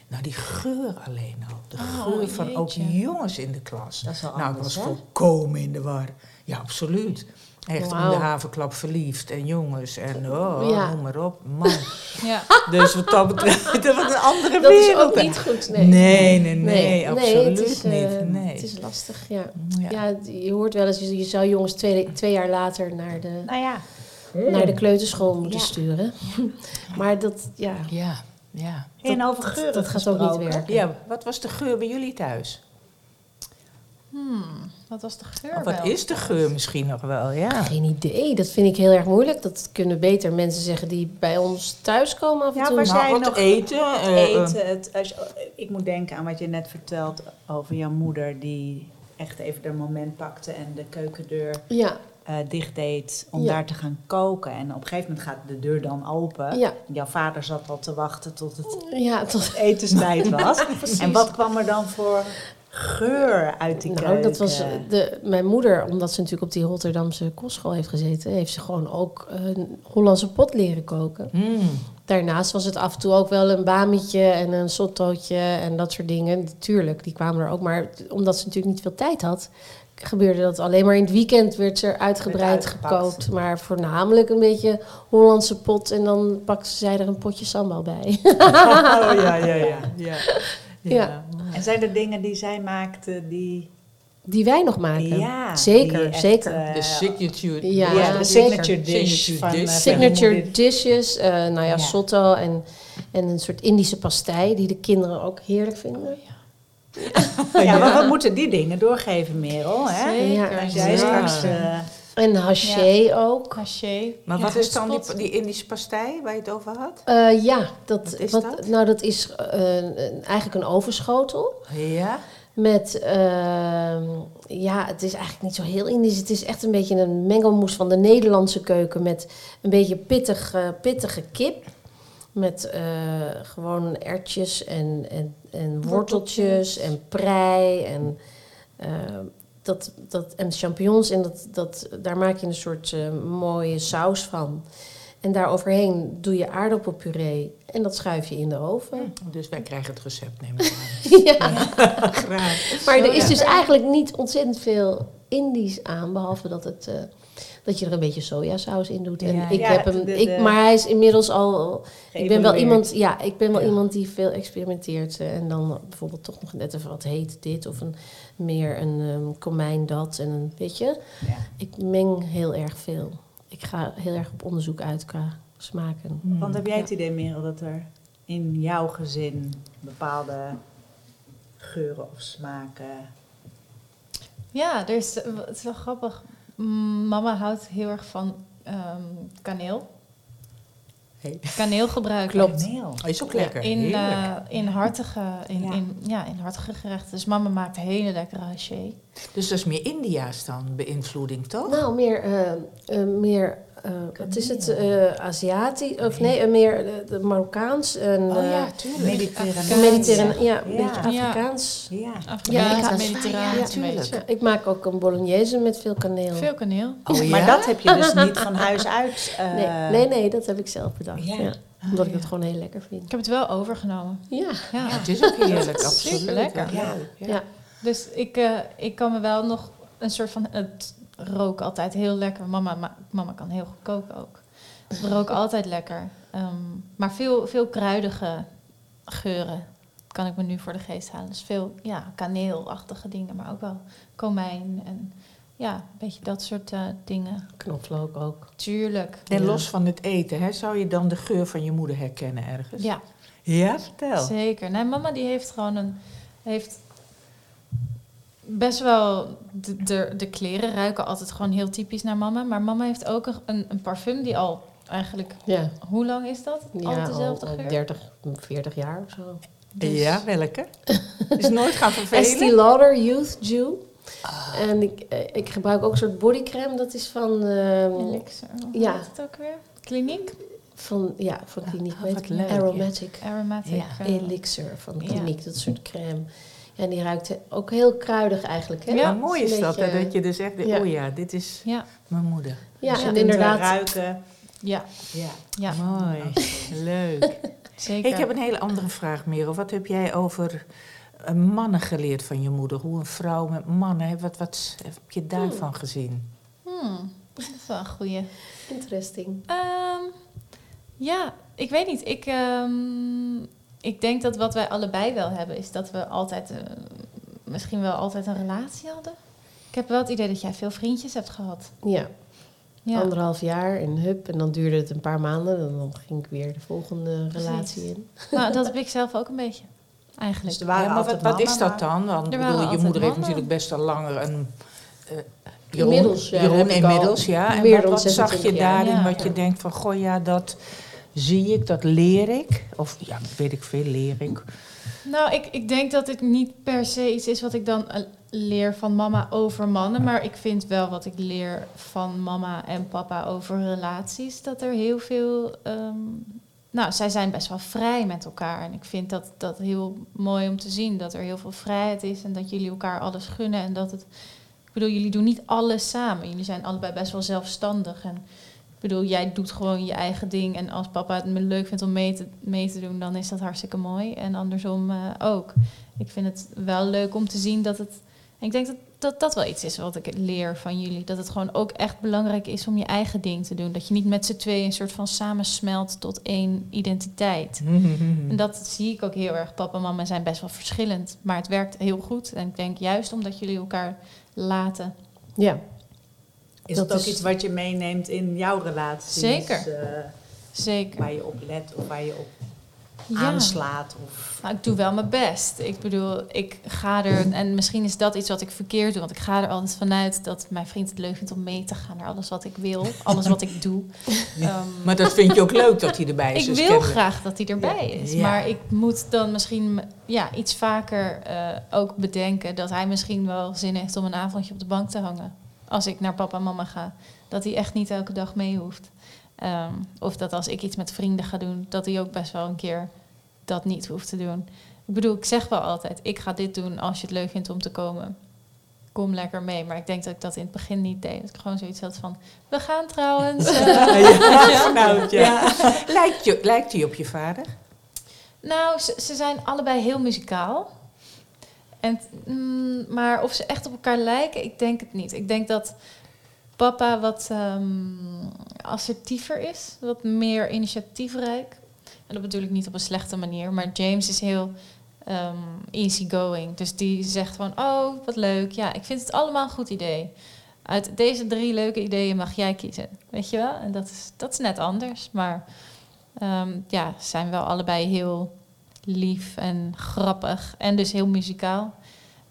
Nou, die geur alleen al. De Oh, geur van ook jongens in de klas. Dat is nou, ik was hè? volkomen in de war. Ja, absoluut. Echt om de havenklap verliefd en jongens en oh, Ja. noem maar op. Man. (laughs) Ja. Dus wat dat betreft, (laughs) dat was een andere Dat is wereld. ook niet goed, Nee, nee. nee, nee, absoluut het is, eh, niet. Nee. Het is lastig, ja. ja. Ja, je hoort wel eens, je je zou jongens twee, twee jaar later naar de, Nou ja. naar de kleuterschool moeten Ja. sturen. (laughs) Maar dat, ja, ja, ja. En over geuren dat gaat ook niet werken. Ja, wat was de geur bij jullie thuis? Hmm, wat was de geur Of wat is de geur misschien nog wel, ja. Geen idee, dat vind ik heel erg moeilijk. Dat kunnen beter mensen zeggen die bij ons thuiskomen af en Ja, toe. maar Nou, zij wat nog eten. Het eh, eh, eten, het, als je- ik moet denken aan wat je net vertelt over jouw moeder die echt even de moment pakte en de keukendeur Ja, eh, dicht deed om Ja. daar te gaan koken. En op een gegeven moment gaat de deur dan open. ja, Jouw vader zat al te wachten tot het ja. Tot, etenstijd was. (laughs) en wat kwam er dan voor geur uit die nou, keuken? dat was de, mijn moeder, omdat ze natuurlijk op die Rotterdamse kostschool heeft gezeten, heeft ze gewoon ook een Hollandse pot leren koken. mm, Daarnaast was het af en toe ook wel een bamietje en een sottootje en dat soort dingen. Tuurlijk, die kwamen er ook. Maar omdat ze natuurlijk niet veel tijd had, gebeurde dat alleen maar in het weekend werd er uitgebreid gekookt. Maar voornamelijk een beetje Hollandse pot. En dan pakte zij er een potje sambal bij. (laughs) Oh ja, ja, ja. ja. Ja. En zijn er dingen die zij maakte die... Die wij nog maken. Ja, zeker, echt, zeker. eh, De signature. Ja, ja, de signature dish Signature dish. eh, van Signature dishes, eh, nou ja, Ja. sotto en, en een soort Indische pastei die de kinderen ook heerlijk vinden. (laughs) Ja, maar we moeten die dingen doorgeven, Merel. Hè? Zeker. Als jij Ja. straks... eh, En haché ook. Haché. Maar wat is dan die, die Indische pastei waar je het over had? Eh, ja, dat, Wat is wat- dat? Nou, dat is eh, eigenlijk een ovenschotel. Ja. Met, ehm, ja, het is eigenlijk niet zo heel Indisch. Het is echt een beetje een mengelmoes van de Nederlandse keuken. Met een beetje pittig, eh, pittige kip. Met eh, gewoon ertjes en, en, en worteltjes en prei en, eh, dat, dat, en champignons. En dat, dat, daar maak je een soort eh, mooie saus van. En daar overheen doe je aardappelpuree. En dat schuif je in de oven. Dus wij krijgen het recept, neem ik aan. (laughs) ja. Graag. Maar er is dus eigenlijk niet ontzettend veel Indisch aan, behalve dat, het, eh, dat je er een beetje sojasaus in doet. En Ja. ik Ja, heb hem, de- de- ik, maar hij is inmiddels al. Ik ben wel iemand, ja, ik ben wel Ja. iemand die veel experimenteert eh, en dan bijvoorbeeld toch nog net even wat heet dit of een meer een ehm, komijn dat en een weet je. Ik meng heel erg veel. Ik ga heel erg op onderzoek uit qua smaken. Want heb jij het idee, Merel, dat er in jouw gezin bepaalde geuren of smaken... Ja, er is, het is wel grappig. Mama houdt heel erg van ehm, kaneel. Hey. Kaneel gebruiken. Klopt. Kaneel. Oh, is ook lekker. In, eh, in, hartige, in, Ja. In, ja, in hartige gerechten. Dus mama maakt hele lekkere haché. Dus dat is meer India's dan, beïnvloeding, toch? Nou, meer, eh, eh, meer wat is het, eh Aziatisch, of nee, eh, meer de, de Marokkaans en oh eh, ja, tuurlijk. Ja, een Ja. beetje. Afrikaans. Ja. Afrikaans, Ja, mediterraan. ik maak ook een bolognese met veel kaneel. Veel kaneel. Oh, ja? Maar dat heb je dus niet van (laughs) huis uit. eh, nee, nee, nee, dat heb ik zelf bedacht. Ja. Ja. Omdat ik het gewoon heel lekker vind. Ik heb het wel overgenomen. Ja, Ja. Ja, het is ook heerlijk, absoluut. Superlekker. Ja. ja. Ja. Dus ik, eh, ik kan me wel nog een soort van... Het rook altijd heel lekker. Mama, ma- mama kan heel goed koken ook. Het rook (laughs) altijd lekker. Ehm, maar veel, veel kruidige geuren kan ik me nu voor de geest halen. Dus veel ja, kaneelachtige dingen, maar ook wel komijn en ja, een beetje dat soort eh, dingen. knoflook ook. Tuurlijk. En Ja. los van het eten, hè, zou je dan de geur van je moeder herkennen ergens? Ja, Ja, vertel. zeker. Nee, mama die heeft gewoon een... Heeft best wel... De, de, de kleren ruiken altijd gewoon heel typisch naar mama. Maar mama heeft ook een, een, parfum die al eigenlijk... Ja, Hoe lang is dat? ja al dezelfde al geur? 30, 40 jaar of zo. Dus- Ja, welke? Is nooit gaan (laughs) Estee vervelen? Lauder Youth Dew. Ah. En ik, eh, ik gebruik ook een soort bodycreme. Dat is van, ehm, Elixir. Ja. het ook weer? Kliniek? van, ja, van Kliniek. ah. Aromatic. Aromatic. Ja. eh, Elixir van Ja. Kliniek. Dat soort crème. En die ruikt ook heel kruidig eigenlijk. Hè? Ja, Maar mooi is dat, hè, dat je dus echt, Ja. oh ja, dit is Ja, mijn moeder. Ja, Dus je en inderdaad. ruiken. ja, Ja. ja. Mooi, leuk. (laughs) Zeker. Ik heb een hele andere vraag, Merel. Wat heb jij over eh, mannen geleerd van je moeder? Hoe een vrouw met mannen, wat, wat heb je daarvan gezien? Hmm, dat is wel een goeie. Interesting. Ehm, ja, ik weet niet. Ik, ehm, ik denk dat wat wij allebei wel hebben, is dat we altijd, eh, misschien wel altijd een relatie hadden. Ik heb wel het idee dat jij veel vriendjes hebt gehad. Ja, Ja, anderhalf jaar in Hub. En dan duurde het een paar maanden. En dan ging ik weer de volgende relatie in. (laughs) nou, dat heb ik zelf ook een beetje, eigenlijk. Dus er waren Ja, maar wat, wat is dat dan? Want bedoel, je moeder heeft mannen. natuurlijk best al langer een... eh, Jeroen, Inmiddels, ja, Jeroen inmiddels, ja. En wat, zag je 26 jaar. daarin Ja. wat je denkt van, goh ja, dat zie ik, dat leer ik? Of ja, weet ik veel, leer ik. Nou, ik, ik denk dat het niet per se iets is wat ik dan eh, leer van mama over mannen. Maar ik vind wel wat ik leer van mama en papa over relaties. Dat er heel veel. ehm, nou, zij zijn best wel vrij met elkaar. En ik vind dat, dat heel mooi om te zien. Dat er heel veel vrijheid is en dat jullie elkaar alles gunnen. En dat het. Ik bedoel, jullie doen niet alles samen. Jullie zijn allebei best wel zelfstandig. En ik bedoel, jij doet gewoon je eigen ding. En als papa het leuk vindt om mee te, mee te doen, dan is dat hartstikke mooi. En andersom eh, ook. Ik vind het wel leuk om te zien dat het. en Ik denk dat dat dat wel iets is wat ik leer van jullie. Dat het gewoon ook echt belangrijk is om je eigen ding te doen. Dat je niet met z'n tweeën een soort van samensmelt tot één identiteit. (laughs) En dat zie ik ook heel erg. Papa en mama zijn best wel verschillend. Maar het werkt heel goed. En ik denk juist omdat jullie elkaar laten. Ja, Is Dat dat ook is- iets wat je meeneemt in jouw relatie? Zeker. Eh, Zeker. waar je op let of waar je op Ja. aanslaat? Of... Nou, ik doe wel mijn best. Ik bedoel, ik ga er... En misschien is dat iets wat ik verkeerd doe. Want ik ga er altijd vanuit dat mijn vriend het leuk vindt om mee te gaan naar alles wat ik wil. Alles wat ik doe. (laughs) Ehm, Maar dat vind je ook leuk dat hij erbij is. ik dus wil kennelijk. graag dat hij erbij is. Maar ik moet dan misschien ja, iets vaker eh, ook bedenken dat hij misschien wel zin heeft om een avondje op de bank te hangen. Als ik naar papa en mama ga. Dat hij echt niet elke dag mee hoeft. Ehm, of dat als ik iets met vrienden ga doen, dat hij ook best wel een keer dat niet hoeft te doen. Ik bedoel, ik zeg wel altijd, ik ga dit doen als je het leuk vindt om te komen. Kom lekker mee. Maar ik denk dat ik dat in het begin niet deed. Dat ik gewoon zoiets had van, we gaan trouwens. (laughs) eh, Ja, nou, ja. Lijkt, je, lijkt hij op je vader? Nou, ze, ze zijn allebei heel muzikaal. Mm, maar of ze echt op elkaar lijken, ik denk het niet. Ik denk dat papa wat ehm, assertiever is, wat meer initiatiefrijk. En dat bedoel ik niet op een slechte manier, maar James is heel ehm easygoing. Dus die zegt van, oh, wat leuk. Ja, ik vind het allemaal een goed idee. Uit deze drie leuke ideeën mag jij kiezen. Weet je wel? En dat is, dat is net anders. Maar ehm, ja, zijn wel allebei heel lief en grappig. En dus heel muzikaal.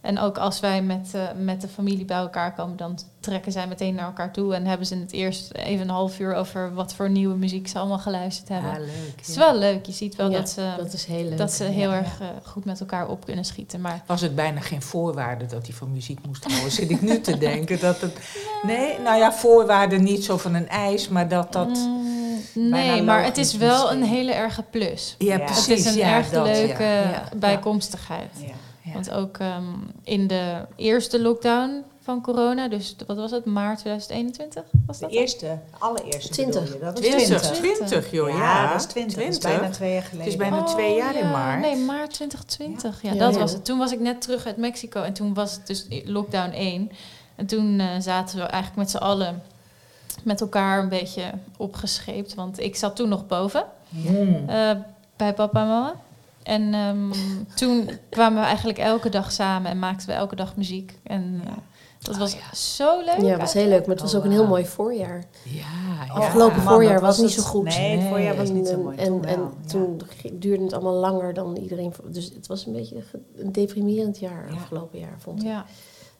En ook als wij met, eh, met de familie bij elkaar komen, dan trekken zij meteen naar elkaar toe. En hebben ze in het eerst even een half uur over wat voor nieuwe muziek ze allemaal geluisterd hebben. Ja, leuk. Het is wel leuk. Je ziet wel Ja, dat ze, dat is heel leuk. dat ze heel Ja. erg eh, goed met elkaar op kunnen schieten. Maar Was het bijna geen voorwaarde dat hij van muziek moest houden? Zit ik nu te denken dat het... (laughs) Nee, nou ja, voorwaarde niet zo van een eis, maar dat dat... Mm, nee, maar het is wel misschien. een hele erge plus. Ja, Ja. precies. het is een ja, erg dat, leuke Ja. bijkomstigheid. Ja. Ja. Want ook ehm, in de eerste lockdown van corona, dus wat was het, maart 2021? Was De dat eerste, de allereerste 20. bedoel je? Dat was 20, 20. 20, joh, ja. Ja, dat is 20. Dat is 20. bijna twee jaar geleden. Het is bijna twee jaar in Oh, maart. Nee, maart 2020. Ja, Ja, dat ja. was het. Toen was ik net terug uit Mexico en toen was het dus lockdown 1. En toen eh, zaten we eigenlijk met z'n allen met elkaar een beetje opgescheept. Want ik zat toen nog boven Mm. eh, bij papa en mama. En ehm, (laughs) toen kwamen we eigenlijk elke dag samen en maakten we elke dag muziek. En eh, dat Oh, was ja. zo leuk. Ja, het was heel leuk, maar het was Oh, ook een heel wauw. mooi voorjaar. Ja, ja. Afgelopen man, voorjaar was niet het- zo goed. Nee, het voorjaar was En, niet zo mooi. En, toen en toen duurde het allemaal langer dan iedereen. Dus het was een beetje een deprimerend jaar Ja. afgelopen jaar, vond ik. Ja.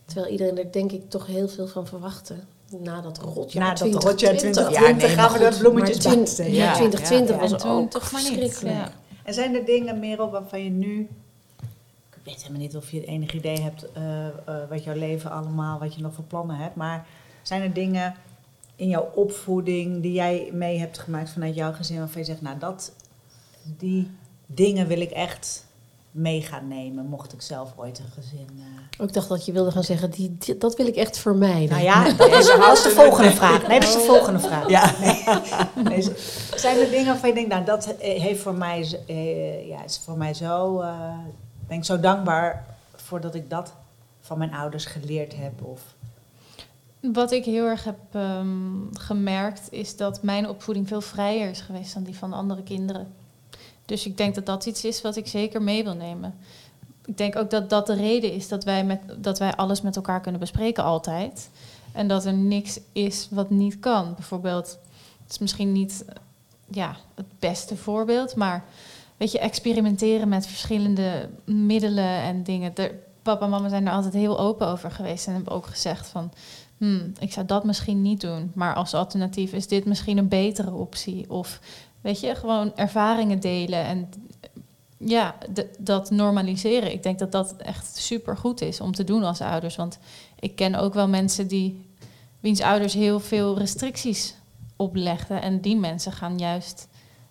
Terwijl iedereen er denk ik toch heel veel van verwachtte. Na dat rotjaar Na dat 2020. rotjaar 2020 Ja, nee, gaan we dat bloemetjes maar ja, Ja, 2020 ja, was en toen ook toch maar niet. verschrikkelijk. Ja. En zijn er dingen, Merel, waarvan je nu... Ik weet helemaal niet of je het enige idee hebt eh, eh, wat jouw leven allemaal, wat je nog voor plannen hebt. Maar zijn er dingen in jouw opvoeding die jij mee hebt gemaakt vanuit jouw gezin waarvan je zegt, nou dat, die dingen wil ik echt mee gaan nemen, mocht ik zelf ooit een gezin... eh. Ik dacht dat je wilde gaan zeggen, die, die- dat wil ik echt vermijden. Nou ja, dat is, dat is de volgende vraag. Nee, dat is de volgende vraag. Ja. Nee. Zijn er dingen waarvan je denkt, nou dat eh, heeft voor mij, eh, ja, is voor mij zo, eh, ben ik zo dankbaar voor dat ik dat van mijn ouders geleerd heb. Of, Wat ik heel erg heb ehm, gemerkt is dat mijn opvoeding veel vrijer is geweest dan die van andere kinderen. Dus ik denk dat dat iets is wat ik zeker mee wil nemen. Ik denk ook dat dat de reden is dat wij, met, dat wij alles met elkaar kunnen bespreken altijd. En dat er niks is wat niet kan. Bijvoorbeeld, het is misschien niet ja, het beste voorbeeld, maar weet je, experimenteren met verschillende middelen en dingen. Papa en mama zijn er altijd heel open over geweest en hebben ook gezegd van, hmm, ik zou dat misschien niet doen, maar als alternatief is dit misschien een betere optie. Of weet je, gewoon ervaringen delen en ja, dat normaliseren. Ik denk dat dat echt super goed is om te doen als ouders. Want ik ken ook wel mensen die, wiens ouders heel veel restricties oplegden. En die mensen gaan juist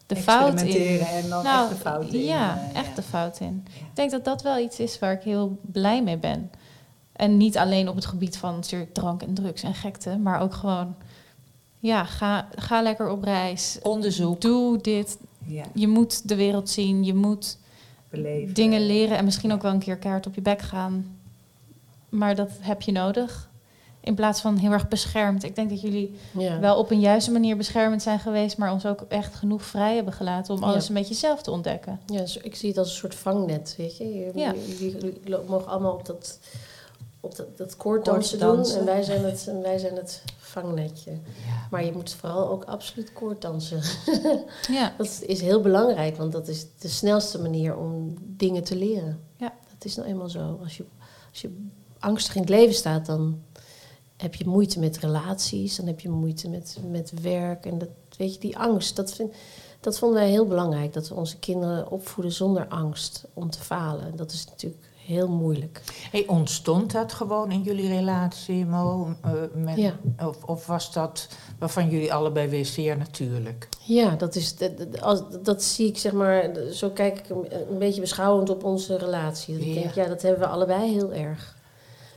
de fout in. experimenteren en dan Nou, echt de fout in. Ja, eh, echt de fout in. Ja. Ik denk dat dat wel iets is waar ik heel blij mee ben. En niet alleen op het gebied van natuurlijk drank en drugs en gekte, maar ook gewoon, ja, ga, ga lekker op reis. Onderzoek. Doe dit. Ja, Je moet de wereld zien. Je moet beleven. dingen leren en misschien ook wel een keer kaart op je bek gaan. maar dat heb je nodig. In plaats van heel erg beschermd. Ik denk dat jullie Ja. wel op een juiste manier beschermend zijn geweest, maar ons ook echt genoeg vrij hebben gelaten om Ja. alles een beetje zelf te ontdekken. Ja, ik zie het als een soort vangnet, weet je. Jullie mogen allemaal op dat, op dat, dat koorddansen doen en wij zijn het, en wij zijn het vangnetje. Ja. Maar je moet vooral ook absoluut koorddansen. (laughs) Ja, Dat is heel belangrijk, want dat is de snelste manier om dingen te leren. Ja. Dat is nou eenmaal zo. Als je, als je angstig in het leven staat, dan heb je moeite met relaties, dan heb je moeite met, met werk. En dat, weet je, die angst, dat, vind, dat vonden wij heel belangrijk. Dat we onze kinderen opvoeden zonder angst om te falen. Dat is natuurlijk heel moeilijk. Hey, ontstond dat gewoon in jullie relatie, Mo? Eh, met, Ja. of, of was dat waarvan jullie allebei wisten, ja, natuurlijk? Ja, dat, is, dat, dat- als, dat zie ik zeg maar, zo kijk ik een, een beetje beschouwend op onze relatie. Dat ik Ja. denk, ja, dat hebben we allebei heel erg.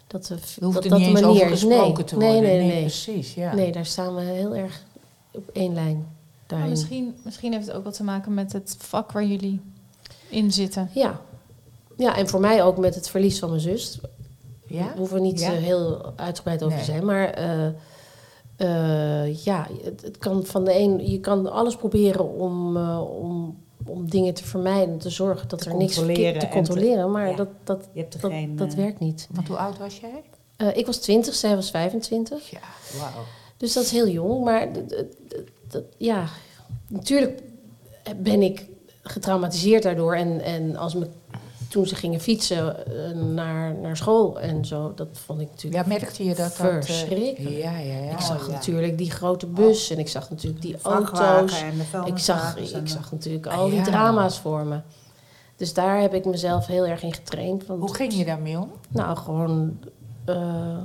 Dat, we, Er hoeft dat, er niet de eens manier over gesproken nee, te nee, worden. Nee, nee, precies, ja. Nee, daar staan we heel erg op één lijn. Maar misschien, misschien heeft het ook wat te maken met het vak waar jullie in zitten. Ja. Ja, en voor mij ook met het verlies van mijn zus. Ja? Daar hoeven we niet Ja. eh, heel uitgebreid over Nee. te zijn. Maar eh, eh, ja, het, het kan van de een, je kan alles proberen om, om, om dingen te vermijden, te zorgen dat Te er niks te en te- controleren. maar ja. dat, dat, dat, geen... dat werkt niet. Want hoe oud was jij? Ik was 20, zij was 25. Ja, wauw. Dus dat is heel jong. Maar ja, natuurlijk ben ik getraumatiseerd daardoor. En, en als me, toen ze gingen fietsen eh, naar, naar school en zo, dat vond ik natuurlijk Ja, merkte je dat? dat eh, verschrikkelijk. ja, ja, ja. ik zag Oh, ja. natuurlijk die grote bus en ik zag natuurlijk die auto's. en de Ik zag, en ik zag natuurlijk Ah, al die drama's voor me. Dus daar heb ik mezelf heel erg in getraind. Want, Hoe ging je daarmee om? Nou, gewoon eh,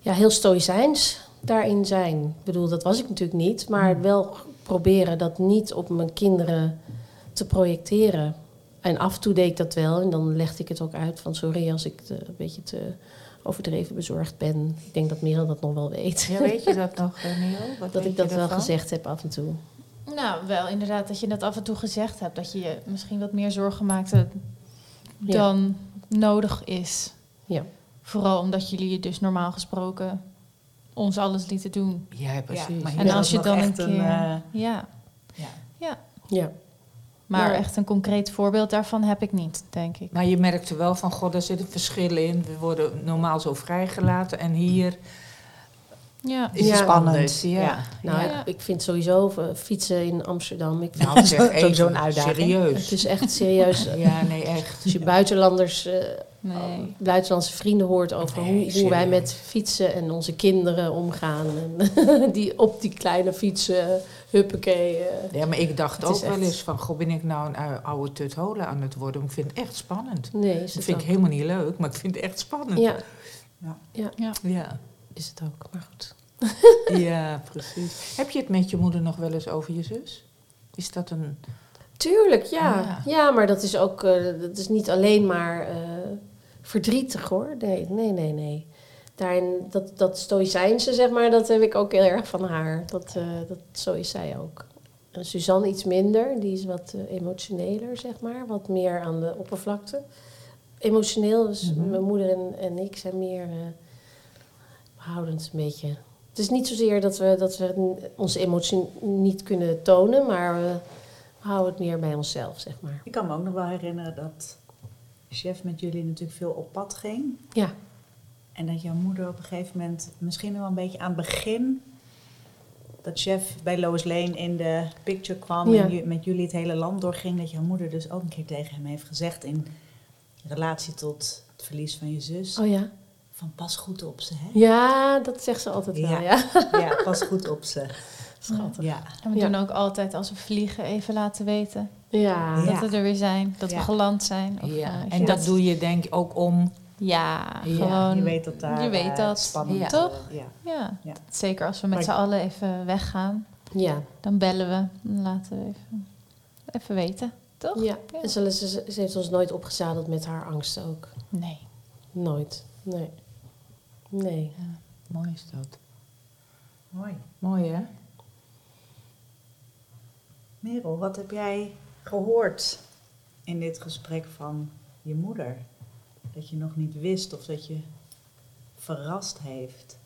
ja, heel stoïcijns daarin zijn. Ik bedoel, dat was ik natuurlijk niet. Maar Hmm. wel proberen dat niet op mijn kinderen te projecteren. En af en toe deed ik dat wel. En dan legde ik het ook uit van sorry als ik te- een beetje te overdreven bezorgd ben. Ik denk dat Merel dat nog wel weet. Ja, weet je dat (laughs) nog, eh? Wat dat ik dat wel gezegd heb af en toe. Nou, wel inderdaad dat je dat af en toe gezegd hebt. Dat je je misschien wat meer zorgen maakte Ja. dan nodig is. Ja. Vooral omdat jullie je dus normaal gesproken ons alles lieten doen. Ja, precies. maar En als je dan een keer... een, eh, ja. Ja. ja. Ja. Maar echt een concreet voorbeeld daarvan heb ik niet, denk ik. Maar je merkte wel van, god, daar zitten verschillen in. We worden normaal zo vrijgelaten en hier Ja. is Ja. het Spannend. Ja. ja. Nou, Ja. ik, ik vind sowieso eh, fietsen in Amsterdam. Ik vind Nou, zeg Sowieso even, een uitdaging. serieus. het is echt serieus. (laughs) Ja, nee, echt. Als je buitenlanders, eh, Nee. buitenlandse vrienden hoort over Nee, hoe, hoe wij met fietsen en onze kinderen omgaan. En (laughs) die op die kleine fietsen, huppakee. eh. Ja, maar ik dacht ook wel eens van, goh, ben ik nou een ou- oude tutholen aan het worden? Ik vind het echt spannend. nee, is Dat vind ik helemaal niet leuk, maar ik vind het echt spannend. Ja, Ja, is het ook. Maar goed. (laughs) ja precies. Heb je het met je moeder nog wel eens over je zus? Is dat een... Tuurlijk, ja. Ja. Ja, maar dat is ook eh, dat is niet alleen maar eh, verdrietig hoor. Nee, nee, nee, nee. Daarin, dat, dat stoïcijnse, zeg maar, dat heb ik ook heel erg van haar. Dat, eh, dat, zo is zij ook. En Suzanne iets minder, die is wat eh, emotioneler, zeg maar. Wat meer aan de oppervlakte. Emotioneel, dus mijn moeder en, en ik zijn meer behoudend een beetje. Het is niet zozeer dat we, dat we onze emotie niet kunnen tonen, maar we houden het meer bij onszelf, zeg maar. Ik kan me ook nog wel herinneren dat chef met jullie natuurlijk veel op pad ging. Ja, En dat jouw moeder op een gegeven moment, misschien wel een beetje aan het begin, dat chef bij Lois Lane in de picture kwam Ja. en met jullie het hele land doorging. Dat jouw moeder dus ook een keer tegen hem heeft gezegd in relatie tot het verlies van je zus. oh ja. Van pas goed op ze, hè? Ja, dat zegt ze altijd wel, Ja. ja. (laughs) Ja, pas goed op ze. Schattig. Ja. En we Ja. doen ook altijd als we vliegen even laten weten Ja. Ja. dat we er weer zijn. Dat Ja. we geland zijn. Of, ja. eh, En dat doe je denk ik ook om... Ja, Ja, gewoon. Je weet dat daar je weet eh, dat. spannend Ja. Toch? ja. Ja. Ja. zeker als we met z'n allen even weggaan. Ja. Dan bellen we. Dan laten we even, even weten. Toch? ja. Ja. En ze, ze, ze heeft ons nooit opgezadeld met haar angsten ook. Nee. Nooit. Nee. Nee. Mooi is dat. Mooi. Mooi, hè? Merel, wat heb jij gehoord in dit gesprek van je moeder? Dat je nog niet wist of dat je verrast heeft?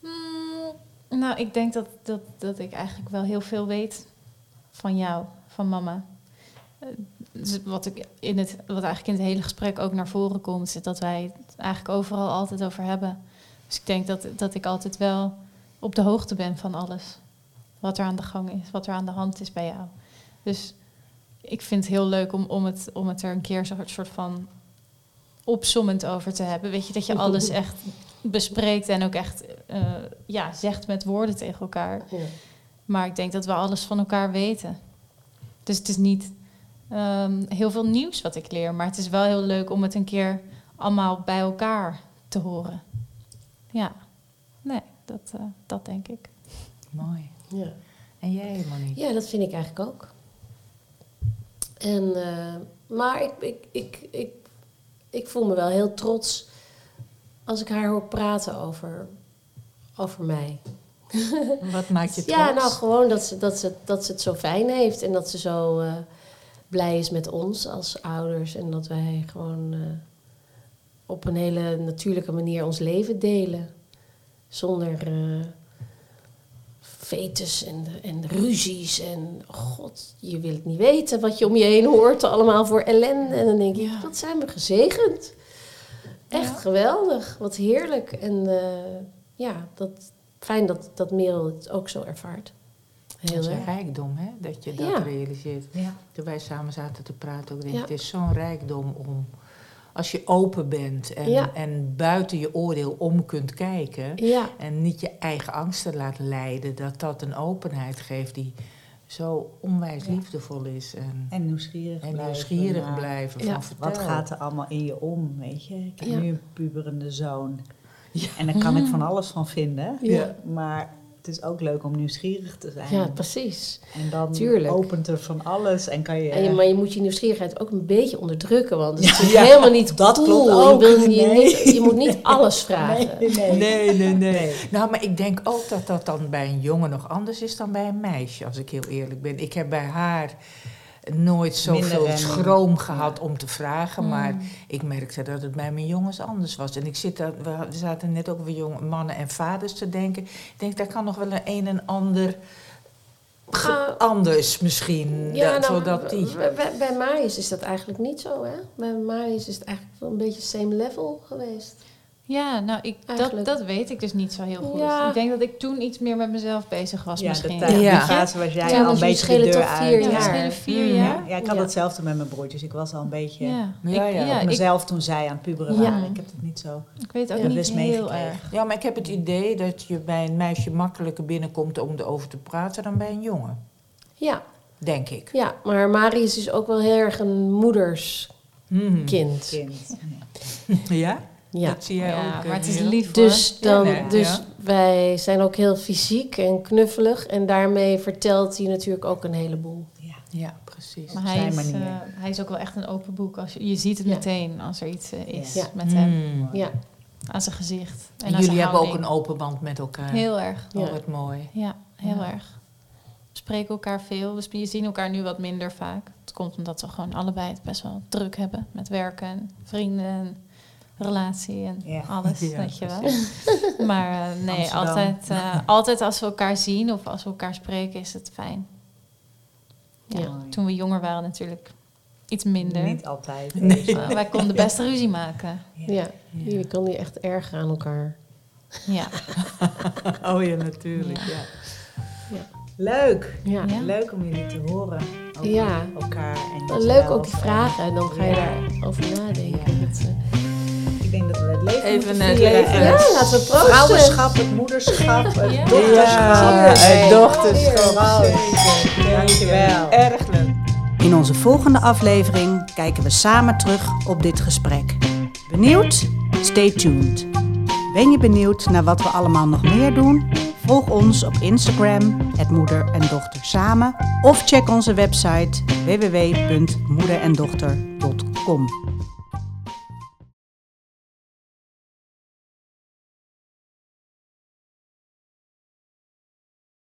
Mm, nou, ik denk dat, dat, dat ik eigenlijk wel heel veel weet van jou, van mama. Dus wat, ik in het, wat eigenlijk in het hele gesprek ook naar voren komt, is dat wij het eigenlijk overal altijd over hebben. Dus ik denk dat, dat ik altijd wel op de hoogte ben van alles. Wat er aan de gang is, wat er aan de hand is bij jou. Dus ik vind het heel leuk om, om, het, om het er een keer zo'n soort van opsommend over te hebben. Weet je, dat je alles (laughs) echt bespreekt en ook echt eh, ja, zegt met woorden tegen elkaar. Ja. Maar ik denk dat we alles van elkaar weten. Dus het is niet ehm, heel veel nieuws wat ik leer, maar het is wel heel leuk om het een keer allemaal bij elkaar te horen. Ja, nee, dat, eh, dat denk ik. Mooi. Ja. En jij, Monique? Ja, dat vind ik eigenlijk ook. En, eh, maar ik, ik, ik, ik, ik voel me wel heel trots als ik haar hoor praten over, over mij. Wat maakt je (laughs) trots? Ja, nou gewoon dat ze, dat, ze, dat ze het zo fijn heeft en dat ze zo eh, blij is met ons als ouders. En dat wij gewoon eh, op een hele natuurlijke manier ons leven delen. Zonder eh fetus en, en ruzies en god, je wil het niet weten wat je om je heen hoort. Allemaal voor ellende. En dan denk je, wat zijn we gezegend. Echt geweldig, wat heerlijk. En eh, ja, dat, fijn dat, dat Merel het ook zo ervaart. Dat Heel is een rijkdom, hè? Dat je dat Ja. realiseert. Ja. Toen wij samen zaten te praten, ook denk ik, Ja. het is zo'n rijkdom om... Als je open bent en, Ja. en buiten je oordeel om kunt kijken... Ja, en niet je eigen angsten laat leiden... dat dat een openheid geeft die zo onwijs Ja. liefdevol is. En, En nieuwsgierig en blijven nieuwsgierig naar blijven Ja. van. Wat gaat er allemaal in je om, weet je? Ik heb Ja. nu een puberende zoon. En daar kan ik (laughs) van alles van vinden. Ja. Maar het is ook leuk om nieuwsgierig te zijn. ja, precies. En dan Tuurlijk. opent er van alles en kan je... En je, maar je moet je nieuwsgierigheid ook een beetje onderdrukken, want het is Ja. natuurlijk (laughs) Ja, helemaal niet dat cool. klopt Je, ook. wil je, Nee. niet, je moet niet (laughs) alles vragen. Nee, nee. Nee, nee, nee, Nee. Nou, maar ik denk ook dat dat dan bij een jongen nog anders is dan bij een meisje, als ik heel eerlijk ben. Ik heb bij haar nooit zoveel schroom gehad om te vragen, Mm. maar ik merkte dat het bij mijn jongens anders was. En ik zit daar, we zaten net ook over jonge mannen en vaders te denken. Ik denk, daar kan nog wel een een en ander Ah. anders misschien, Ja, dat, nou, zodat die... bij, bij, bij Marius is dat eigenlijk niet zo, hè? Bij Marius is het eigenlijk wel een beetje same level geweest. Ja, nou, ik, dat, Eigenlijk. dat weet ik dus niet zo heel goed. Ja. Ik denk dat ik toen iets meer met mezelf bezig was Ja, misschien. de tijd, Ja. die fase was jij Ja, al een beetje de deur vier uit. Ja, we jaar. schelen vier Mm. jaar. Ja, ja, ik had Ja. hetzelfde met mijn broertjes. Ik was al een beetje Ja, Ja, ik, ja. ja, op ik, mezelf toen zij aan het puberen Ja. waren. Ik heb het niet zo. ik weet ook Ja, niet dus heel erg. Ja, maar ik heb het idee dat je bij een meisje makkelijker binnenkomt om erover te praten dan bij een jongen, Ja, denk ik. ja, maar Marius is ook wel heel erg een moederskind. Mhm. Kind. Ja? Ja. Dat zie jij Ja, ook. maar het is Merel? lief Dus, hoor. dan, Ja, nee, dus ja. wij zijn ook heel fysiek en knuffelig. En daarmee vertelt hij natuurlijk ook een heleboel. Ja. Ja, precies. Maar hij zijn is, manier. eh, hij is ook wel echt een open boek. Als je, je ziet het Ja. meteen als er iets eh, is Ja. met hem. Mm. Ja, Aan zijn gezicht. En, En aan jullie hebben ook een open band met elkaar. Heel erg. Oh, Ja. wat mooi. Ja, heel Ja. erg. We spreken elkaar veel. We je zien elkaar nu wat minder vaak. Het komt omdat we gewoon allebei het best wel druk hebben. Met werken en vrienden en relatie en Ja. alles, (laughs) Ja, weet je wel. (laughs) Maar eh, nee, Amsterdam. altijd, eh, (laughs) altijd als we elkaar zien of als we elkaar spreken is het fijn. Ja, Ja. Toen we jonger waren natuurlijk iets minder. Niet altijd. Nee. Wij konden best ruzie maken. ja. jullie kan die echt erg aan elkaar. Ja. Oh ja, natuurlijk. Ja. Leuk. Ja. Ja. Leuk om jullie te horen. Over Ja. elkaar en. Leuk ook die vragen en dan ga je Ja. daarover nadenken. Dat, Ik denk dat we het leven Even moeten het leven. En ja, het laten we proosten. Vrouwenschap, het moederschap, het Ja. dochterschap. Cheers. het dochterschap. Dankjewel. Erg leuk. In onze volgende aflevering kijken we samen terug op dit gesprek. Benieuwd? Stay tuned. Ben je benieuwd naar wat we allemaal nog meer doen? Volg ons op Instagram, het Moeder en Dochter Samen. Of check onze website www.moederendochter.com.